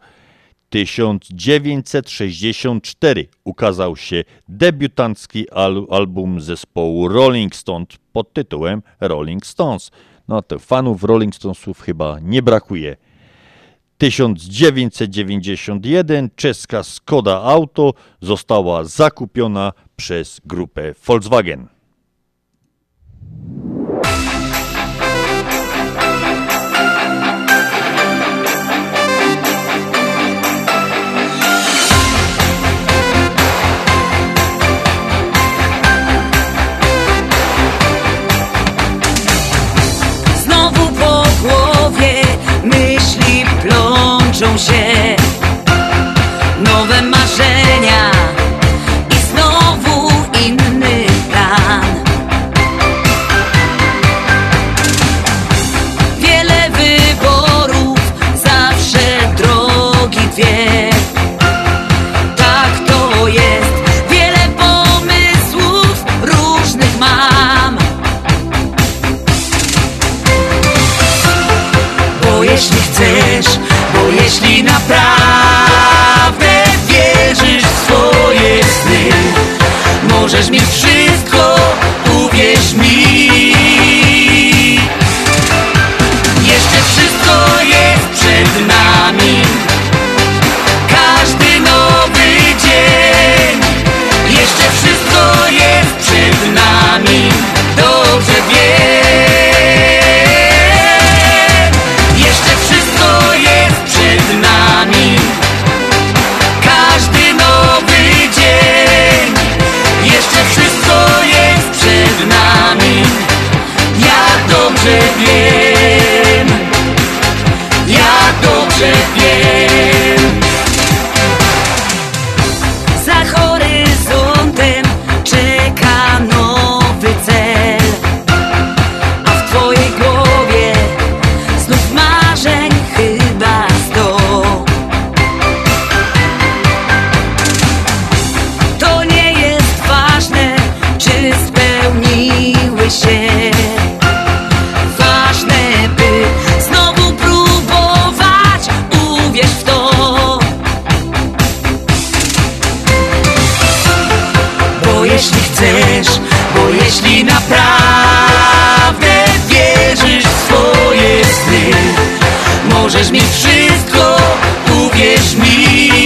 1964 ukazał się debiutancki al album zespołu Rolling Stones pod tytułem Rolling Stones. No to fanów Rolling Stonesów chyba nie brakuje. 1991 czeska Skoda Auto została zakupiona przez grupę Volkswagen. Się Możesz mieć Możesz mieć wszystko, uwierz mi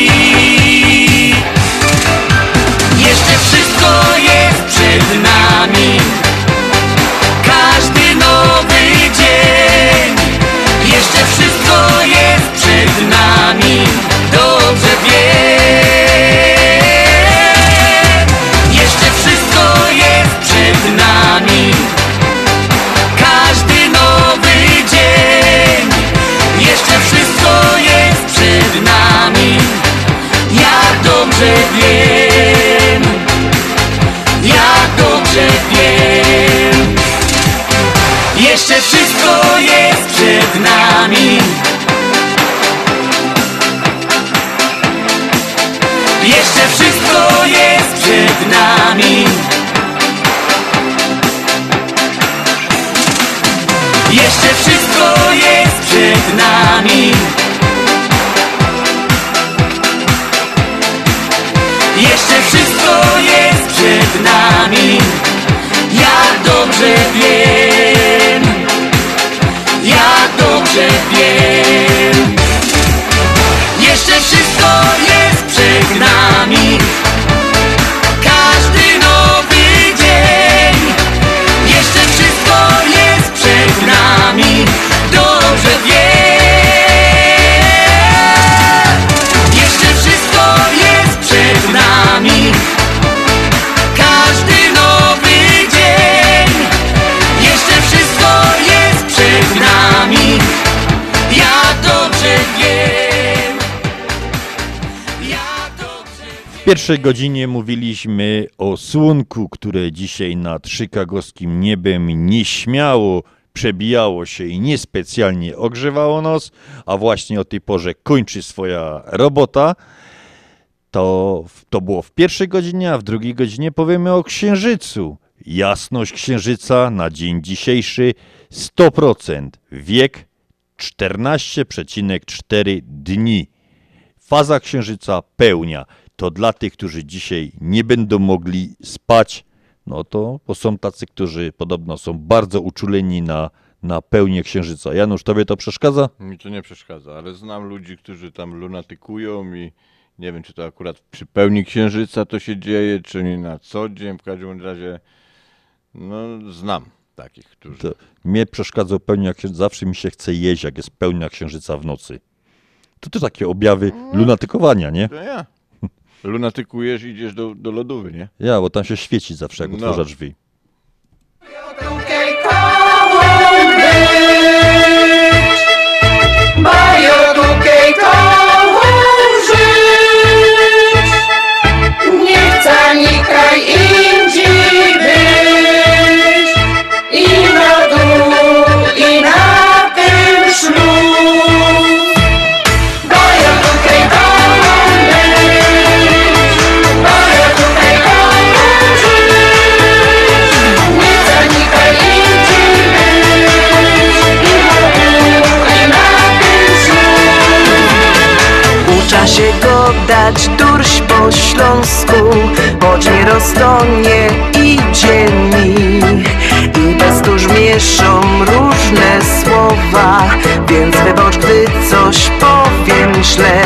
Jeszcze wszystko jest przed nami. Jeszcze wszystko jest przed nami. Jeszcze wszystko jest przed nami pierwszej godzinie mówiliśmy o słonku, które dzisiaj nad chicagowskim niebem nieśmiało przebijało się i niespecjalnie ogrzewało nos, a właśnie o tej porze kończy swoja robota. To, to było w pierwszej godzinie, a w drugiej godzinie powiemy o księżycu. Jasność księżyca na dzień dzisiejszy 100%, wiek 14,4 dni. Faza księżyca pełnia. To dla tych, którzy dzisiaj nie będą mogli spać, no to bo są tacy, którzy podobno są bardzo uczuleni na, na pełnię księżyca. Janusz, tobie to przeszkadza? Mi to nie przeszkadza, ale znam ludzi, którzy tam lunatykują i nie wiem, czy to akurat przy pełni księżyca to się dzieje, czy nie na co dzień. W każdym razie, no, znam takich, którzy. To mnie przeszkadza pełnia księżyca. Zawsze mi się chce jeść, jak jest pełnia księżyca w nocy. To też takie objawy lunatykowania, nie? To ja. Lunatykujesz i idziesz do, do lodówy, nie? Ja, bo tam się świeci zawsze, jak No. otworza drzwi. Mają po śląsku Choć nie roztonie i dzienni I bez tuż mieszą różne słowa Więc wybacz, gdy coś powiem źle.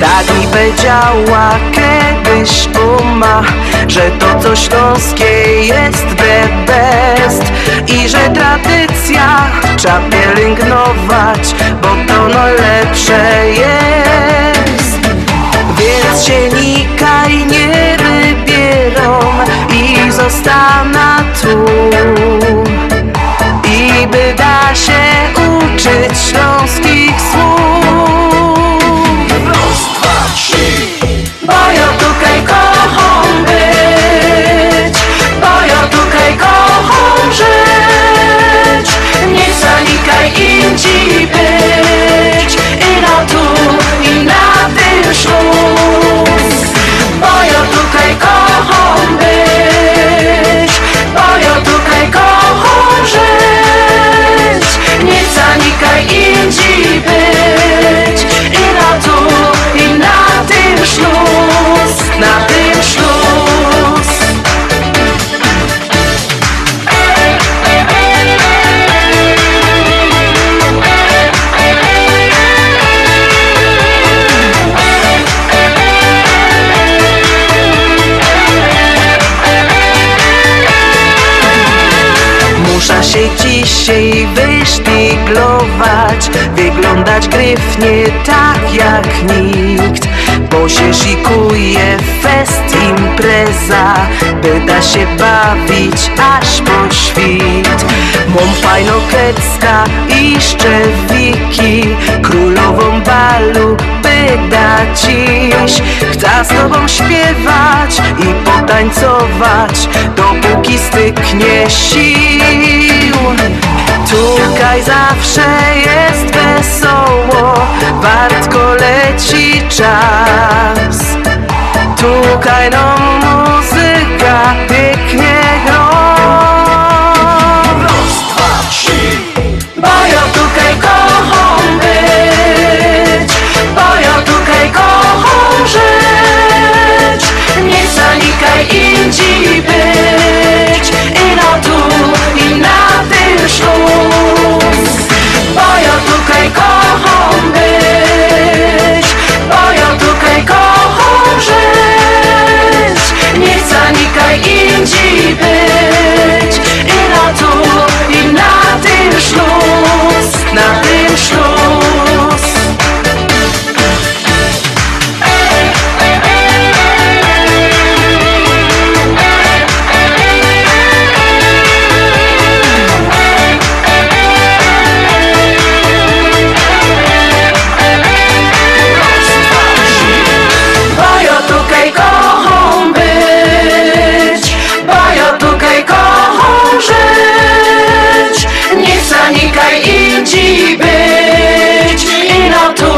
Tak mi powiedziała kiedyś uma Że to co śląskie jest the best. I że tradycja trzeba pielęgnować Bo to najlepsze jest Więc się nikaj nie wybierą I zostanę tu. I by da się uczyć śląskich słów. Raz, dwa, trzy Bo ja tutaj kocham być. Bo ja tutaj kocham żyć. Nie zanikaj indziej być pamięci być. I na tu, i na tym szluz, na tym szluz się dzisiaj wysztyglować Wyglądać gryfnie tak jak nikt. Bo się szykuje fest impreza By da się bawić aż po świt. Mą fajną krecka i szczewiki Królową balu by da dziś z tobą śpiewać i potańcować Dopóki styknie sił. Tutaj zawsze jest wesoło Wartko leci czas. Tukaj no muzyka pięknie zanikaj indziej być I na tu, i na tym śluz Bo ja tutaj kocham być Bo ja tutaj kocham żyć. Nie zanikaj indziej być indziej być I na tu,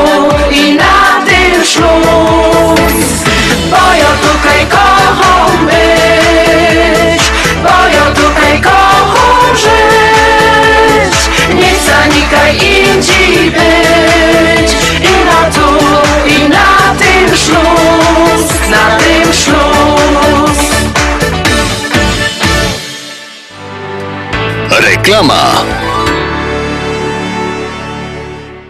i na tym śluz Bo ja tutaj kocham być Bo ja tutaj kocham żyć. Nie zanikaj indziej być I na tu, i na tym śluz Na tym śluz Reklama.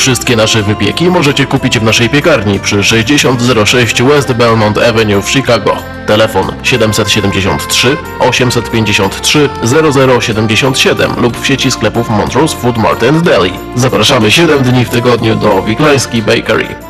Wszystkie nasze wypieki możecie kupić w naszej piekarni przy 6006 West Belmont Avenue w Chicago. Telefon 773 853 0077 lub w sieci sklepów Montrose Food Mart and Deli. Zapraszamy 7 dni w tygodniu do Wiklański Bakery.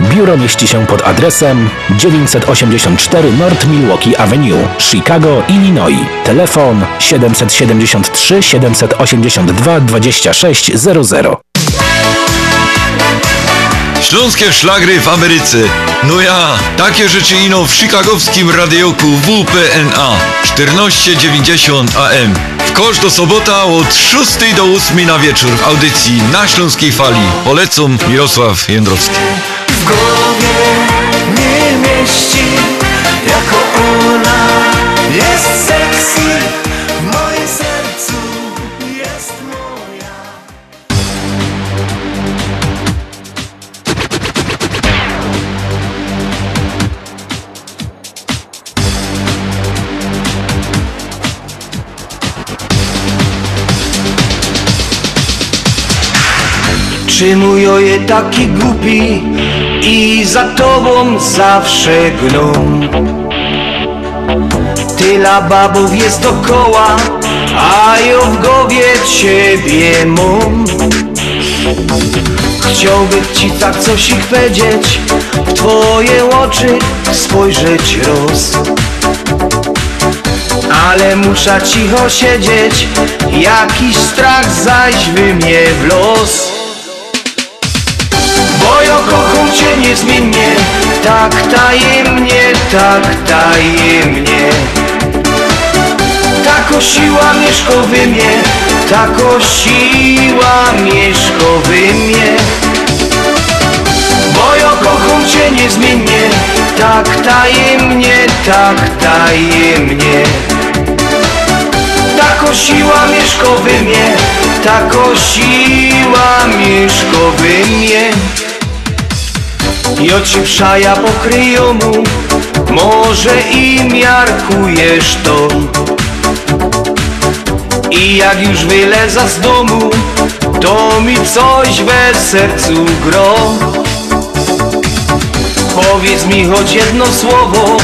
Biuro mieści się pod adresem 984 North Milwaukee Avenue, Chicago, Illinois. Telefon 773 782 2600. Śląskie szlagry w Ameryce. No ja, takie rzeczy ino w chicagowskim radioku WPNA 1490 AM. W kosz do sobota od 6 do 8 na wieczór w audycji na Śląskiej Fali. Polecam Mirosław Jędrowski. W głowie nie mieści. Jako ona jest sexy W moim sercu jest moja. Czy mój oje taki głupi i za tobą zawsze gną. Tyle babów jest dokoła, a ja w głowie ciebie mam. Chciałbym ci tak coś ich powiedzieć W twoje oczy spojrzeć roz. Ale muszę cicho siedzieć Jakiś strach zaś wy mnie w los Bo ja kocham cię niezmiennie. Tak tajemnie, tak tajemnie. Tako siła mieszka we mnie Tako siła mieszka we mnie Bo ja kocham cię niezmiennie. Tak tajemnie, tak tajemnie. Tako siła mieszka we mnie Tako siła mieszka we mnie I oczy przaja pokryją mu. Może i miarkujesz to. I jak już wyleza z domu To mi coś we sercu gro. Powiedz mi choć jedno słowo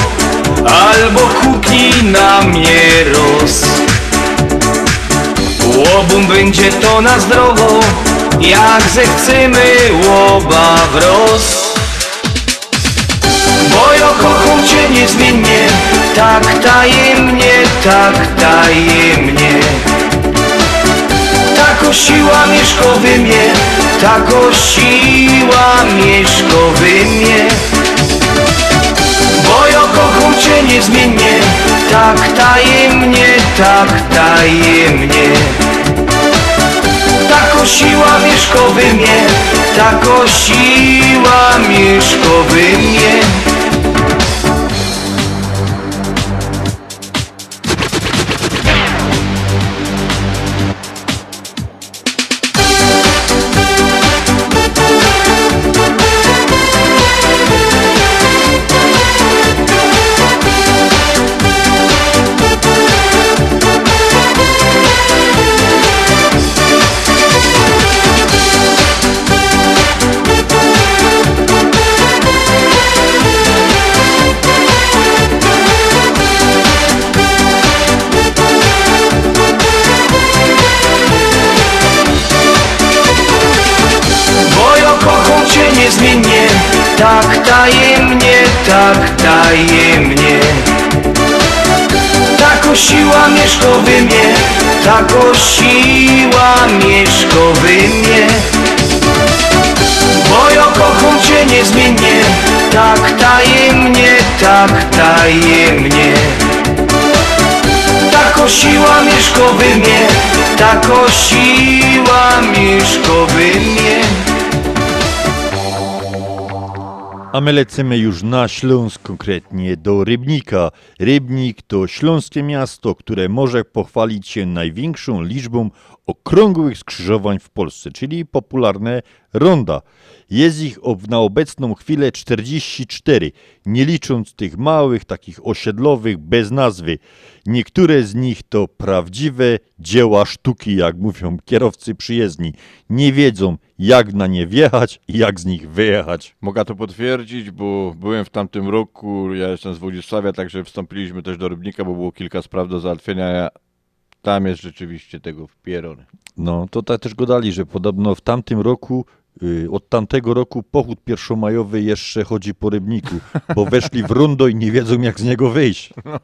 Albo huknij na mnie roz. Łobum będzie to na zdrowo Jak zechcemy łoba wroz Bo ja kocham cię niezmiennie. Tak tajemnie, tak tajemnie. Tako siła mieszka we mnie Tako siła mieszka we mnie. Bo ja kocham cię niezmiennie. Tak tajemnie, tak tajemnie. Tako siła mieszka we mnie Tako siła mieszka we mnie tajemnie Tako siła mieszka we mnie Tako siła mieszka we mnie. Bo ja kocham cię niezmiennie Tak tajemnie, tak tajemnie. Tako siła mieszka we mnie Tako siła mieszka we mnie A my lecimy już na Śląsk, konkretnie do Rybnika. Rybnik to śląskie miasto, które może pochwalić się największą liczbą okrągłych skrzyżowań w Polsce, czyli popularne ronda. Jest ich na obecną chwilę 44, nie licząc tych małych, takich osiedlowych, bez nazwy. Niektóre z nich to prawdziwe dzieła sztuki, jak mówią kierowcy przyjezdni. Nie wiedzą, jak na nie wjechać i jak z nich wyjechać. Mogę to potwierdzić, bo byłem w tamtym roku, ja jestem z Włodzisławia, także wstąpiliśmy też do Rybnika, bo było kilka spraw do załatwienia. Tam jest rzeczywiście tego w pierony. No, to tak też gadali, że podobno w tamtym roku, y, od tamtego roku pochód pierwszomajowy jeszcze chodzi po Rybniku, bo weszli w rondo i nie wiedzą jak z niego wyjść.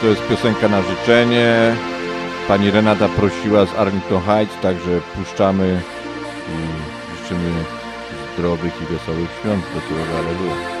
To jest piosenka na życzenie. Pani Renata prosiła z Arlington Heights, także puszczamy i życzymy zdrowych i wesołych świąt. Wesołego Aleluja.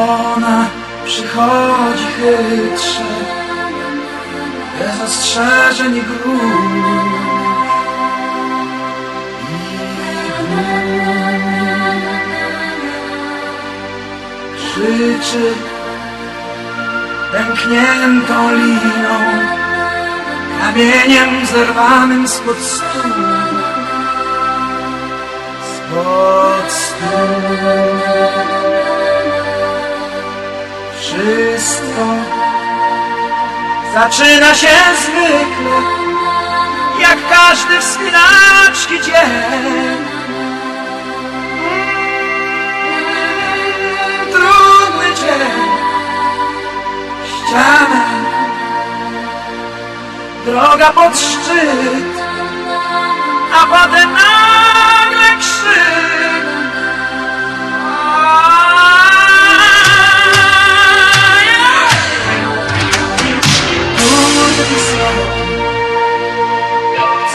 ona przychodzi chytrze. Bez ostrzeżeń i gruźb Krzyczy pękniętą liną Kamieniem zerwanym spod stół Spod stół wszystko. Zaczyna się zwykle, jak każdy wspinaczki dzień. trudny dzień Ściana. Droga pod szczyt A potem nagle krzyk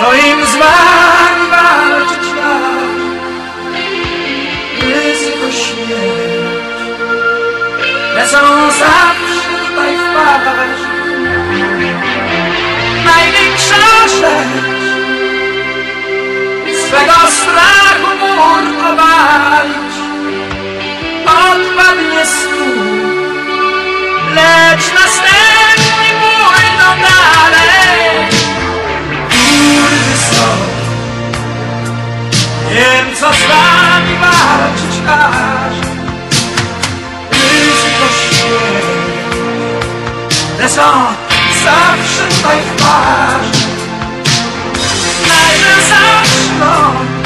Co im z wami walczyć tak Ryzyko śmierć lecą zawsze tutaj wpaść. Największa rzecz swego strachu mur obalić. Odpadnie stół, lecz następni co z wami walczyć każe ryzyko śmierć Lecą zawsze tutaj w parze Najpierw zaczną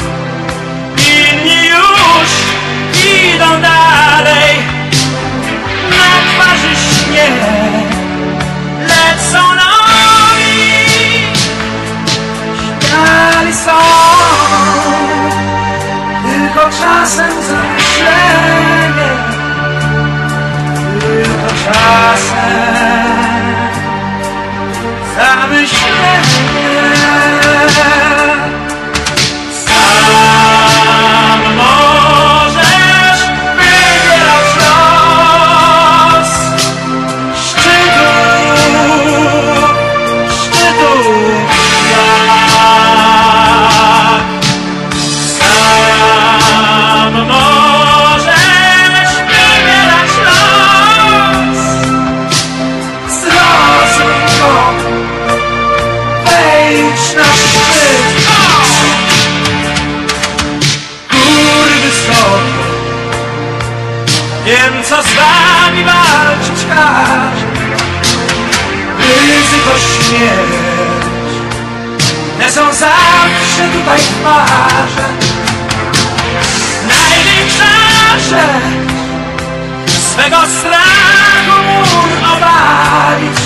czasem zamyślenie Największa rzecz Swego strachu mur obalić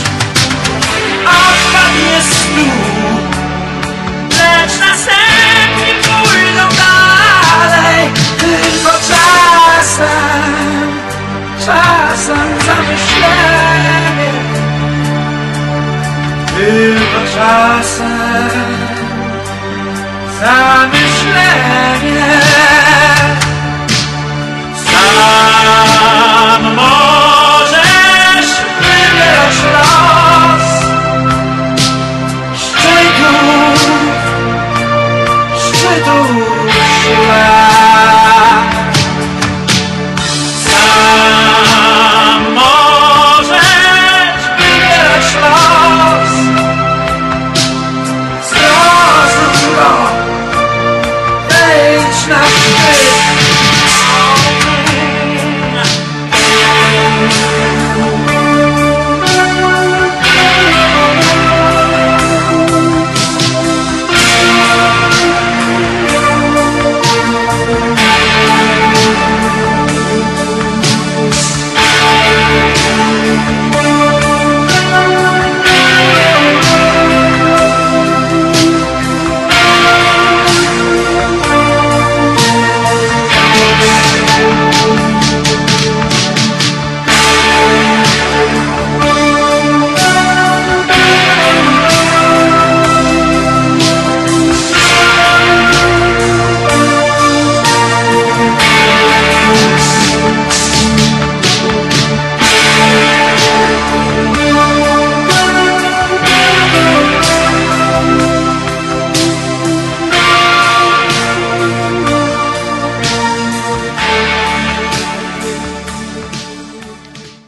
Odpadnie stół Lecz następni pójdą dalej. Tylko czasem Czasem zamyślenie. Tylko czasem Zamyślenie Sam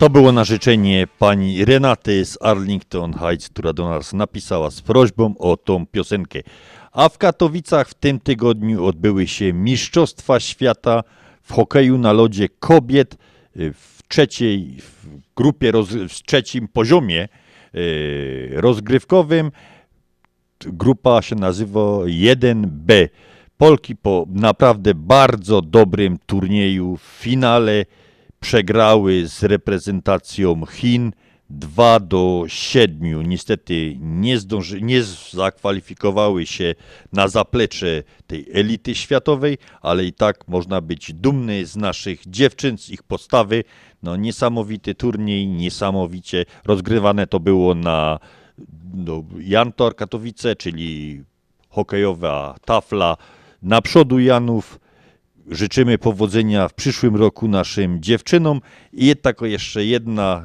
To było na życzenie pani Renaty z Arlington Heights, która do nas napisała z prośbą o tą piosenkę. A w Katowicach w tym tygodniu odbyły się Mistrzostwa Świata w hokeju na lodzie kobiet y, w trzeciej w grupie, roz, w trzecim poziomie y, rozgrywkowym. Grupa się nazywa 1B. Polki po naprawdę bardzo dobrym turnieju w finale przegrały z reprezentacją Chin 2 do 7. Niestety nie, zdąży, nie zakwalifikowały się na zaplecze tej elity światowej, ale i tak można być dumny z naszych dziewczyn, z ich postawy. No, niesamowity turniej, niesamowicie rozgrywane to było na no, Jantor Katowice, czyli hokejowa tafla. Na przodu Janów życzymy powodzenia w przyszłym roku naszym dziewczynom i jednak jeszcze jedna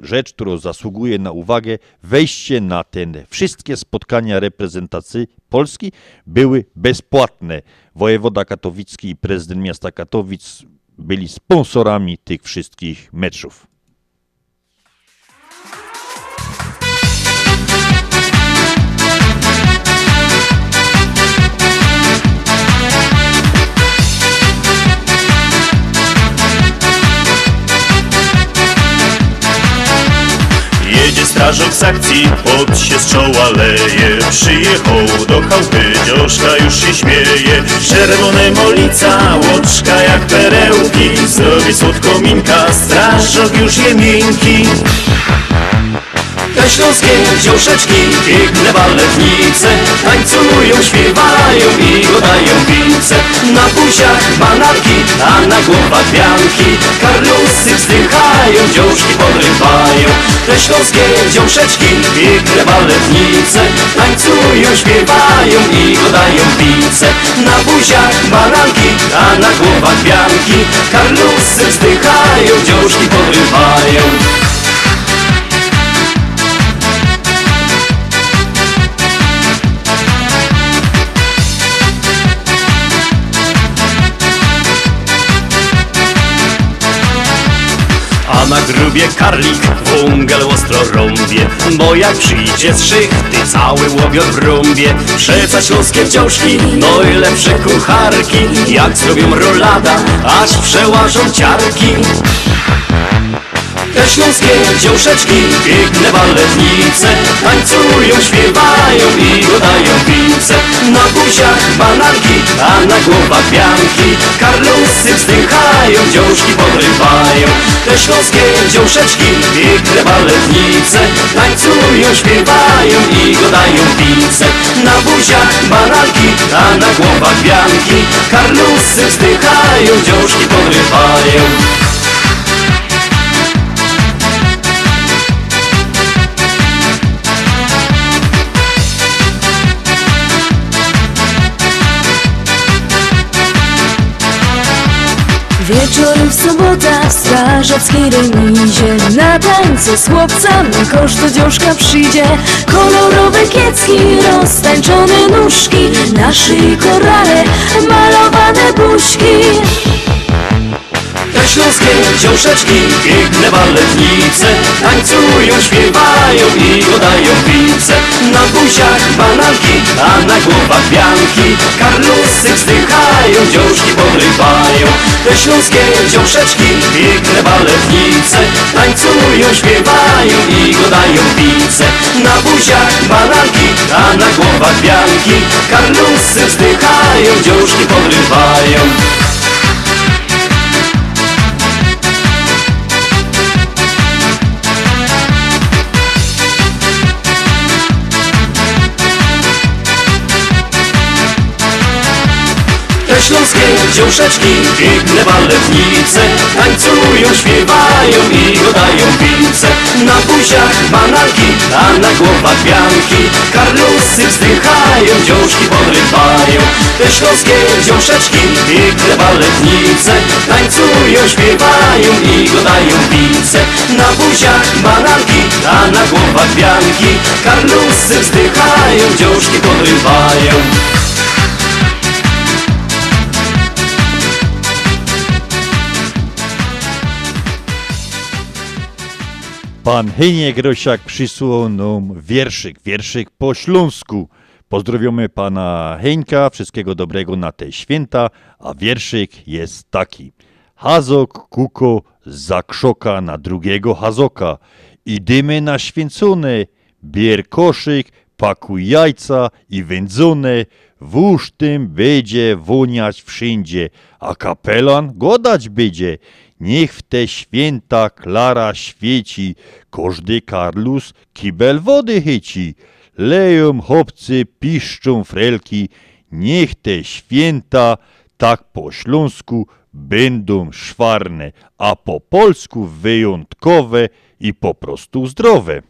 rzecz, którą zasługuje na uwagę, wejście na te wszystkie spotkania reprezentacji Polski były bezpłatne. Wojewoda katowicki i prezydent miasta Katowic byli sponsorami tych wszystkich meczów. Strażak z akcji, pot się z czoła leje Przyjechał do chałupy, dzioszka już się śmieje. Czerwone molica, łoczka jak perełki. Zrobi słodko minka, strażak już je miękki te śląskie dziąszeczki, piękne baletnice Tańcują, śpiewają i godają pince Na buziach bananki, a na głowach pianki Karlusy wzdychają, dziążki podrywają. Te śląskie dziąszeczki, piękne baletnice Tańcują, śpiewają i godają pince Na buziach bananki, a na głowach pianki Karlusy wzdychają, dziążki podrywają Grubie karlik wągel ostro rąbie Bo jak przyjdzie z szychty cały łowiot w rąbie Przeca śląskie dziążki, no i lepsze kucharki Jak zrobią rolada, aż przełażą ciarki te śląskie dziążeczki, piękne baletnice Tańcują, śpiewają i godają pince Na buziach bananki, a na głowach pianki Karlusy wzdychają, dziążki podrywają. Te śląskie dziążeczki, piękne baletnice Tańcują, śpiewają i godają pince Na buziach bananki, a na głowach pianki Karlusy wzdychają, dziążki podrywają Wieczorem w sobota w strażackiej remizie. Na tańce z chłopcami kosz do dziążka przyjdzie. Kolorowe kiecki, roztańczone nóżki. Na szyi korale, malowane buźki Te śląskie dziążeczki, piękne baletnice Tańcują, śpiewają i godają pince Na buziach bananki, a na głowach pianki Karlusy wzdychają, dziążki podrywają. Te śląskie dziążeczki, piękne baletnice Tańcują, śpiewają i godają pince Na buziach bananki, a na głowach pianki Karlusy wzdychają, dziążki podrywają śląskie dziążeczki, piękne baletnice Tańcują, śpiewają i godają pince Na buziach bananki, a na głowach pianki Karlusy wzdychają, dziążki podrywają. Te śląskie dziążeczki, piękne baletnice Tańcują, śpiewają i godają pince Na buziach bananki, a na głowach pianki Karlusy wzdychają, dziążki podrywają Pan Heniek Rosiak przysłał nam wierszyk, wierszyk po śląsku. Pozdrowiamy pana Heńka, wszystkiego dobrego na te święta, a wierszyk jest taki. Hazok kuko za krzoka na drugiego hazoka. Idymy na święcone, bier koszyk, pakuj jajca i wędzone, wóż tym będzie woniać wszędzie, a kapelan godać będzie. Niech w te święta klara świeci, każdy Karlus kibel wody chyci. Leją chłopcy, piszczą frelki, niech te święta tak po śląsku będą szwarne, a po polsku wyjątkowe i po prostu zdrowe.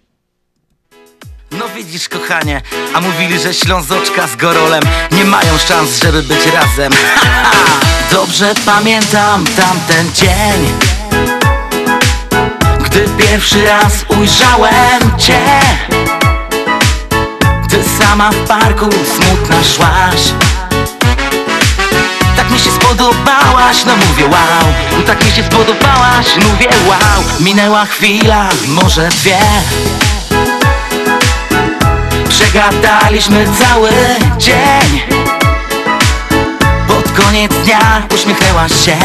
No widzisz kochanie, a mówili, że Ślązoczka z Gorolem nie mają szans, żeby być razem. Dobrze pamiętam tamten dzień Gdy pierwszy raz ujrzałem Cię. Ty sama w parku smutna szłaś. Tak mi się spodobałaś, no mówię wow. Tak mi się spodobałaś, mówię wow. Minęła chwila, może dwie Przegadaliśmy cały dzień. Pod koniec dnia uśmiechnęłaś się.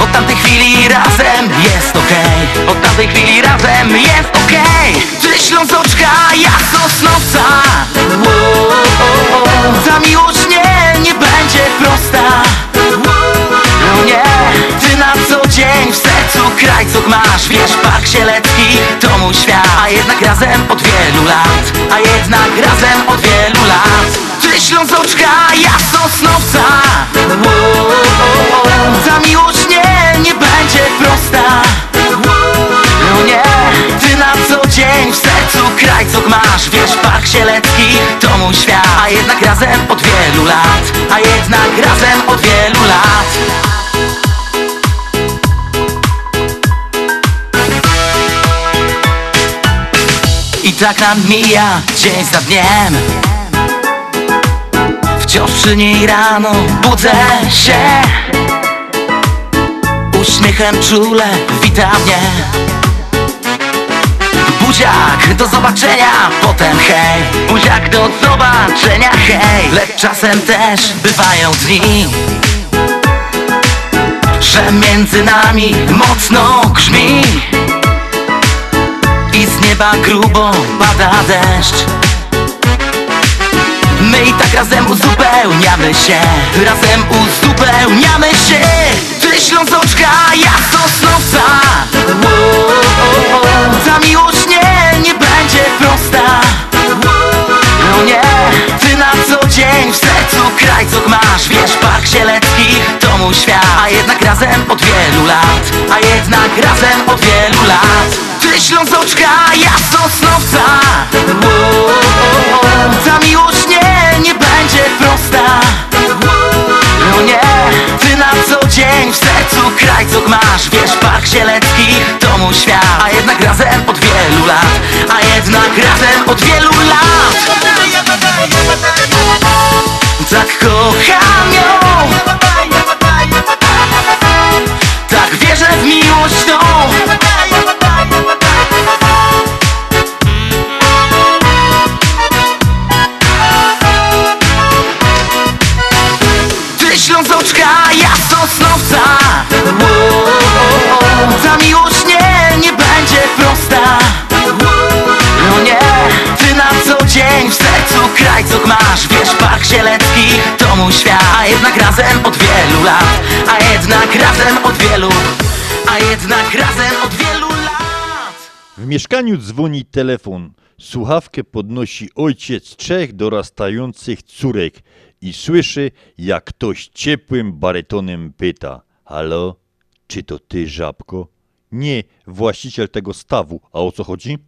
Od tamtej chwili razem jest okej. Od tamtej chwili razem jest okej. Ty Ślązoczka, ja Sosnowca. Ta miłość nie, nie będzie prosta No nie, ty na co dzień w sercu krajcok masz. Wiesz, Park Sielecki to mój świat. A jednak razem od wielu lat A jednak razem od wielu lat. Ty Ślązoczka, ja Sosnowca. Ta miłość nie, nie będzie prosta. No nie, ty na co dzień w sercu krajcok masz. Wiesz, Park Sielecki to mój świat. A jednak razem od wielu lat A jednak razem od wielu lat I tak nam mija dzień za dniem. Wciąż przy niej rano budzę się. Uśmiechem czule wita mnie. Buziak, do zobaczenia, potem hej. Buziak, do zobaczenia, hej. Lecz czasem też bywają dni Że między nami mocno grzmi. I z nieba grubo pada deszcz. My i tak razem uzupełniamy się. Razem uzupełniamy się. Ty Ślązoczka, ja Sosnowca. Ta miłość nie, nie będzie prosta. No nie, ty na co dzień w sercu krajcok masz. Wiesz, Park Sielecki to mój świat jednak razem od wielu lat A jednak razem od wielu lat. Ty Ślązoczka, ja Sosnowca. Ta miłość nie, nie będzie prosta. No nie, ty na co dzień w sercu krajcok masz. Wiesz, Park Sielecki to mój świat. A jednak razem od wielu lat A jednak razem od wielu lat. Tak kocham ją Ślązoczka, ja Sosnowca. Ta miłość nie, nie będzie prosta. No nie, ty na co dzień w sercu krajcok masz. Wiesz, Park Sielecki to mój świat. A jednak razem od wielu lat A jednak razem od wielu A jednak razem od wielu lat W mieszkaniu dzwoni telefon. Słuchawkę podnosi ojciec trzech dorastających córek i słyszy, jak ktoś ciepłym barytonem pyta: Halo, czy to ty, żabko? Nie, właściciel tego stawu. A o co chodzi?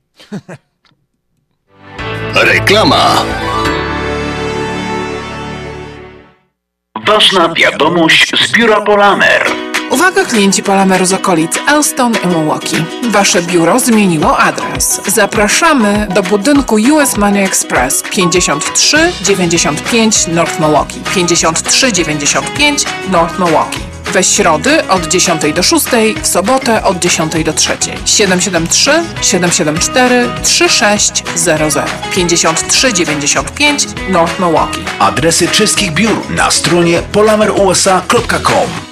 Reklama. Ważna wiadomość z biura Polamer. Uwaga klienci Palameru z okolic Elston i Milwaukee. Wasze biuro zmieniło adres. Zapraszamy do budynku US Money Express 5395 North Milwaukee. 5395 North Milwaukee. We środy od 10 do 6, w sobotę od 10 do 3. 773 774 3600 5395 North Milwaukee. Adresy czeskich biur na stronie polamerusa.com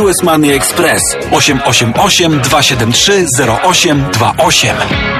US Money Express 888 273 0828.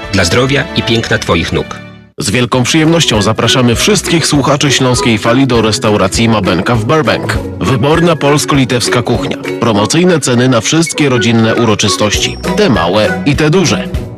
dla zdrowia i piękna Twoich nóg. Z wielką przyjemnością zapraszamy wszystkich słuchaczy Śląskiej Fali do restauracji Mabenka w Burbank. Wyborna polsko-litewska kuchnia. Promocyjne ceny na wszystkie rodzinne uroczystości. Te małe i te duże.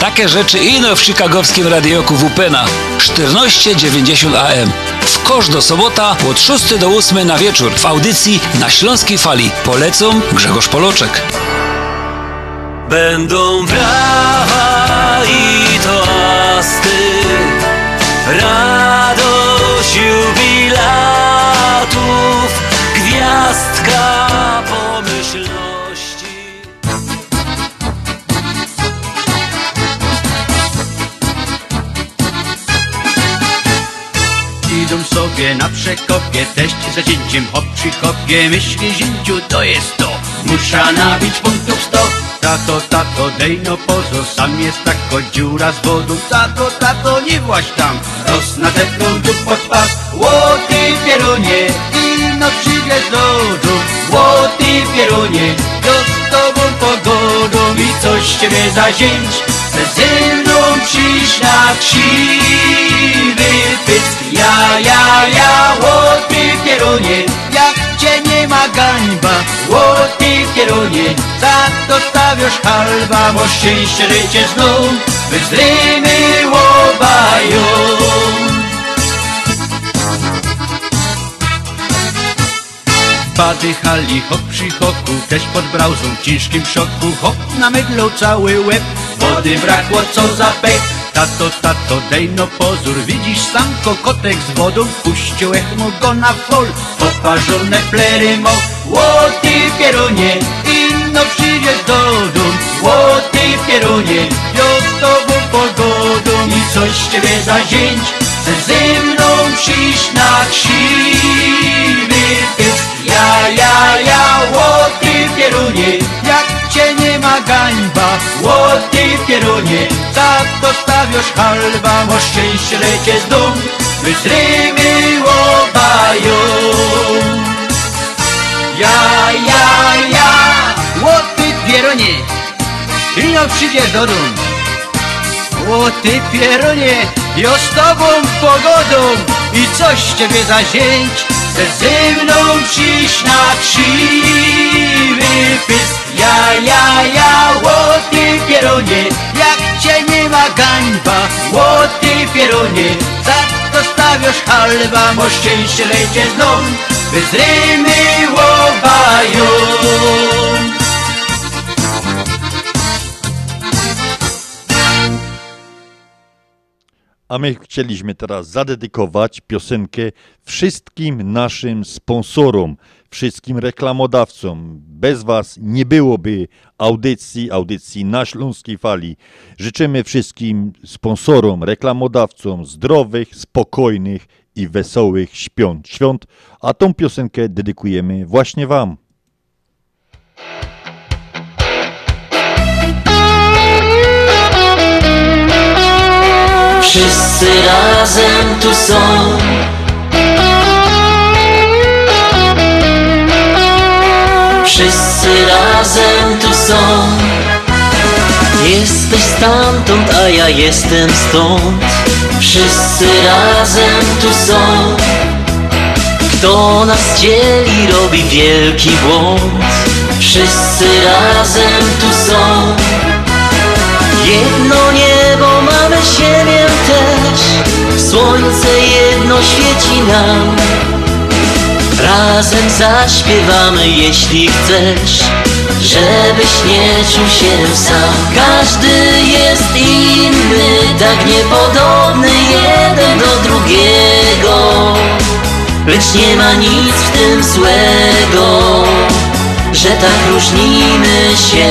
takie rzeczy ino w chicagowskim radioku WPNA 1490 AM. W kosz do sobota od 6 do 8 na wieczór w audycji na Śląskiej Fali. Polecą Grzegorz Poloczek. Będą brawa i toasty, radość Na przekopie, teść za cięciem hop przy kopie Myśli zięciu to jest to, musza nabić punktów sto. Tato, tato, dej no pozo, sam jest tako dziura z wodą Tato, tato, nie właź tam, roz nadepnął tu pod pas. Łoty pierunie, ino przyjdzie do domu Łoty pierunie, do z tobą pogodą I coś ciebie zazięć, ze mną przyjść na krzywy pysk. Ja, ja, ja, łoty pierunie, jak cię nie ma gańba. Łoty pierunie, za to stawiasz halba Bo szczęście życie znów wyzdrymy łobają Pady hali, hop przy hoku, też pod brauzą w ciężkim szoku. Hop na mydlą cały łeb, wody brakło co za pech. Tato, tato, dej no pozór, widzisz sam kokotek z wodą Puścił echmo go na fol, poparzone plery mo Łoty pierunie, inno przyjdziesz do dum. Łoty pierunie, jo z tobą pogodą. I coś z ciebie zazięć, ze mną przyjść na krzywy pysk Ja, ja, ja, łoty pierunie, jak cię nie ma gańba. Łoty pierunie, za to stawiasz halba Mo szczęście lecie z dum, wyzrymy łobają. Ja, ja, ja, łoty pierunie, ino przyjdziesz do dum Łoty pierunie, jo z tobą pogodą I coś ciebie zazięć, chcę ze mną przyjść na krzywy pysk. Ja, ja, ja, łoty pierunie, jak cię nie ma gańba. Łoty pierunie, za to stawiasz halba Bo szczęście lecie znów, wyzrymy łobają A my chcieliśmy teraz zadedykować piosenkę wszystkim naszym sponsorom, wszystkim reklamodawcom. Bez Was nie byłoby audycji, audycji na Śląskiej Fali. Życzymy wszystkim sponsorom, reklamodawcom zdrowych, spokojnych i wesołych świąt. świąt a tą piosenkę dedykujemy właśnie Wam. Wszyscy razem tu są. Wszyscy razem tu są. Jesteś stamtąd, a ja jestem stąd. Wszyscy razem tu są. Kto nas dzieli, robi wielki błąd. Wszyscy razem tu są. Jedno niebo też Słońce jedno świeci nam. Razem zaśpiewamy jeśli chcesz Żebyś nie czuł się sam. Każdy jest inny Tak niepodobny jeden do drugiego. Lecz nie ma nic w tym złego Że tak różnimy się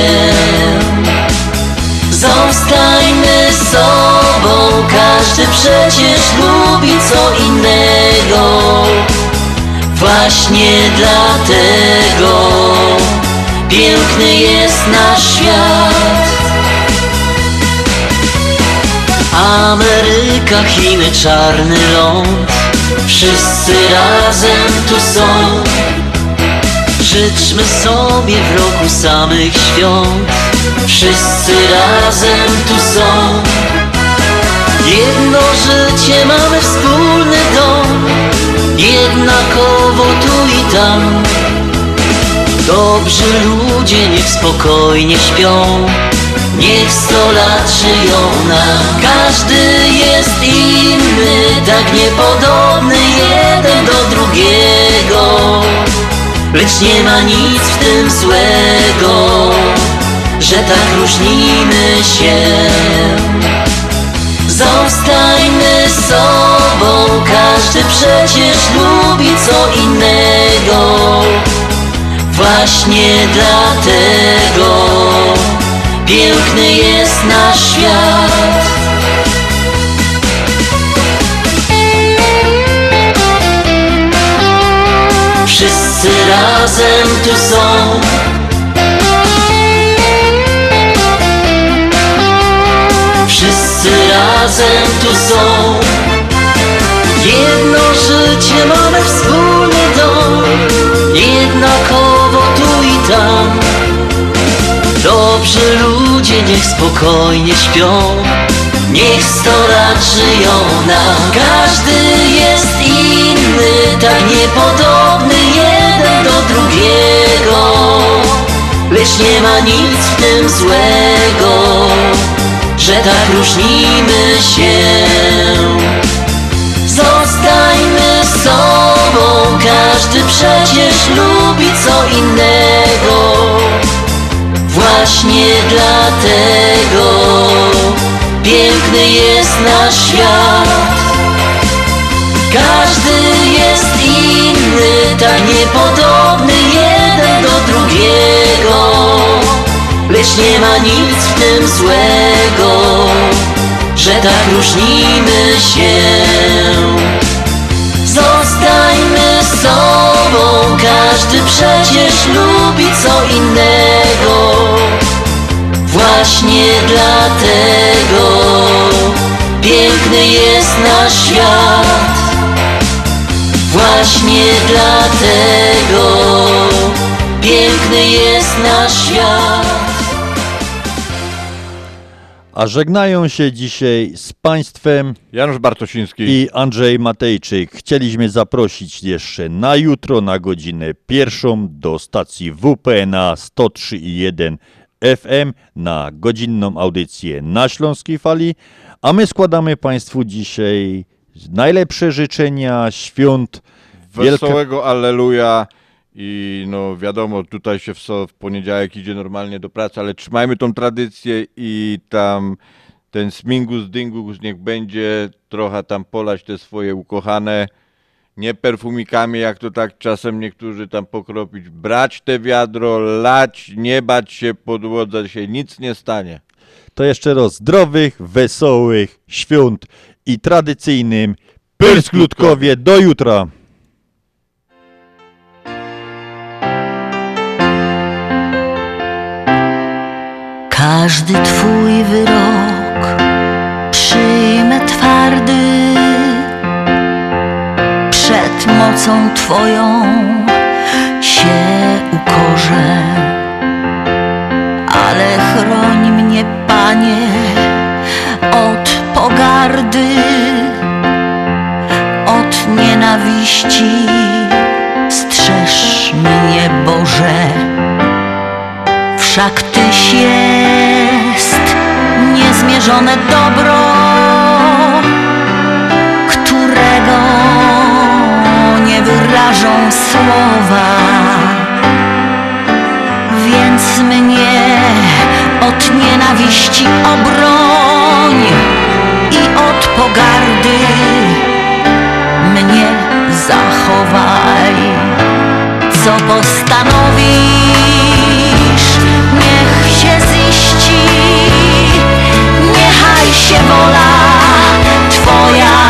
Zostańmy sobą, każdy przecież lubi co innego. Właśnie dlatego piękny jest nasz świat. Ameryka, Chiny, czarny ląd. Wszyscy razem tu są. Życzmy sobie w roku samych świąt Wszyscy razem tu są. Jedno życie mamy wspólny dom. Jednakowo tu i tam. Dobrzy ludzie niech spokojnie śpią. Niech sto lat żyją nam Każdy jest inny. Tak niepodobny jeden do drugiego. Lecz nie ma nic w tym złego Że tak różnimy się. Zostańmy sobą Każdy przecież lubi co innego. Właśnie dlatego Piękny jest nasz świat. Wszyscy razem tu są razem tu są. Jedno życie mamy wspólny dom Jednakowo tu i tam. Dobrzy ludzie niech spokojnie śpią Niech sto lat żyją nam. Każdy jest inny Tak niepodobny jeden do drugiego Lecz nie ma nic w tym złego Że tak różnimy się. Zostańmy sobą Każdy przecież lubi co innego. Właśnie dlatego Piękny jest nasz świat. Każdy jest inny Tak niepodobny jeden do drugiego Nie ma nic w tym złego Że tak różnimy się. Zostańmy sobą Każdy przecież lubi co innego. Właśnie dlatego Piękny jest nasz świat. Właśnie dlatego Piękny jest nasz świat A żegnają się dzisiaj z Państwem Janusz Bartosiński. i Andrzej Matejczyk. Chcieliśmy zaprosić jeszcze na jutro na godzinę pierwszą do stacji WPNA 103.1 FM na godzinną audycję na Śląskiej Fali, a my składamy Państwu dzisiaj najlepsze życzenia, świąt, wielka- Wesołego Alleluja i no wiadomo, tutaj się w, w poniedziałek idzie normalnie do pracy, ale trzymajmy tą tradycję i tam ten smingus dingus niech będzie trochę tam polać te swoje ukochane, nie perfumikami, jak to tak czasem niektórzy tam pokropić. Brać te wiadro, lać, nie bać się, podłodzać się, nic nie stanie. To jeszcze raz zdrowych, wesołych świąt i tradycyjnym Pyrsk Do jutra! Każdy twój wyrok przyjmę twardy. Przed mocą twoją się ukorzę. Ale chroń mnie, Panie, od pogardy Od nienawiści. Strzeż mnie, Boże Wszak Tyś jest niezmierzone dobro, którego nie wyrażą słowa. Więc mnie od nienawiści obroń i od pogardy mnie zachowaj. Co postanowisz, się wola Twoja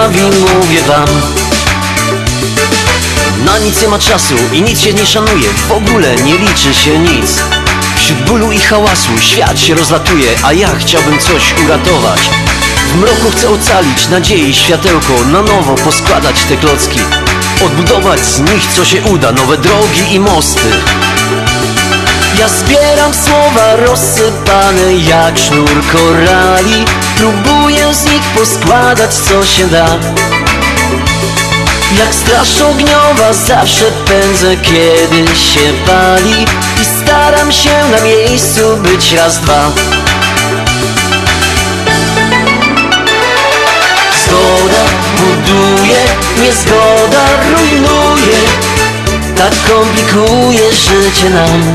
bawi, mówię wam. Na nic nie ma czasu i nic się nie szanuje W ogóle nie liczy się nic. Wśród bólu i hałasu świat się rozlatuje A ja chciałbym coś uratować. W mroku chcę ocalić nadziei światełko Na nowo poskładać te klocki. Odbudować z nich co się uda Nowe drogi i mosty Ja zbieram słowa rozsypane jak sznur korali. Próbuję z nich poskładać co się da. Jak straż ogniowa zawsze pędzę kiedy się pali. I staram się na miejscu być raz, dwa. Zgoda buduje, niezgoda rujnuje. Tak komplikuje życie nam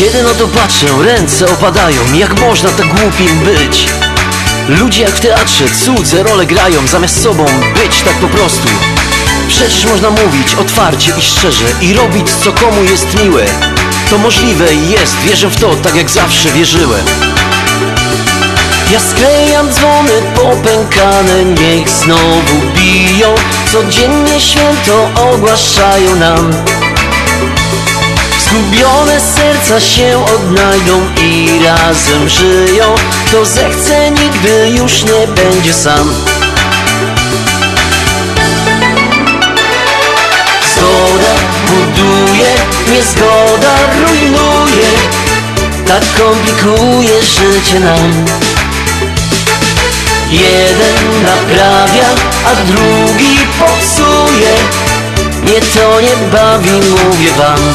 Kiedy no to patrzę, ręce opadają Jak można tak głupim być? Ludzie jak w teatrze cudze role grają Zamiast sobą być tak po prostu. Przecież można mówić otwarcie i szczerze I robić co komu jest miłe. To możliwe i jest, wierzę w to tak jak zawsze wierzyłem. Ja sklejam dzwony popękane, niech znowu biją. Codziennie święto ogłaszają nam Zgubione serca się odnajdą i razem żyją. Kto zechce nigdy już nie będzie sam. Zgoda buduje, niezgoda rujnuje. Tak komplikuje życie nam. Jeden naprawia, a drugi popsuje. Nie to nie bawi, mówię wam.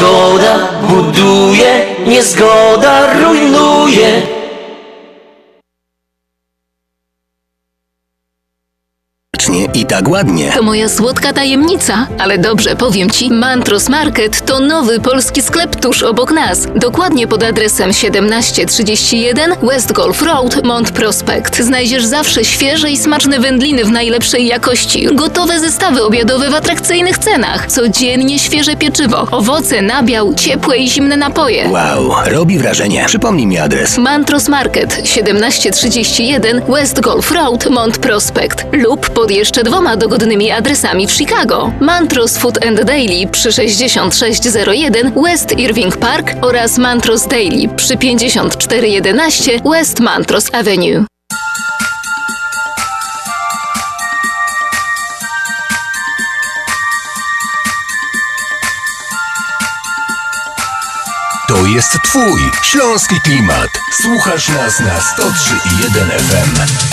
Zgoda buduje, niezgoda rujnuje. Tak ładnie. To moja słodka tajemnica, ale dobrze powiem Ci, Mantros Market to nowy polski sklep tuż obok nas. Dokładnie pod adresem 1731 West Golf Road, Mont Prospect. Znajdziesz zawsze świeże i smaczne wędliny w najlepszej jakości, gotowe zestawy obiadowe w atrakcyjnych cenach, codziennie świeże pieczywo, owoce, nabiał, ciepłe i zimne napoje. Wow, robi wrażenie. Przypomnij mi adres. Mantros Market 1731 West Golf Road, Mont Prospect lub pod jeszcze dwoma dogodnymi adresami w Chicago. Mantros Food and Daily przy 6601 West Irving Park oraz Mantros Daily przy 5411 West Mantros Avenue. To jest Twój śląski klimat. Słuchasz nas na 103.1 FM.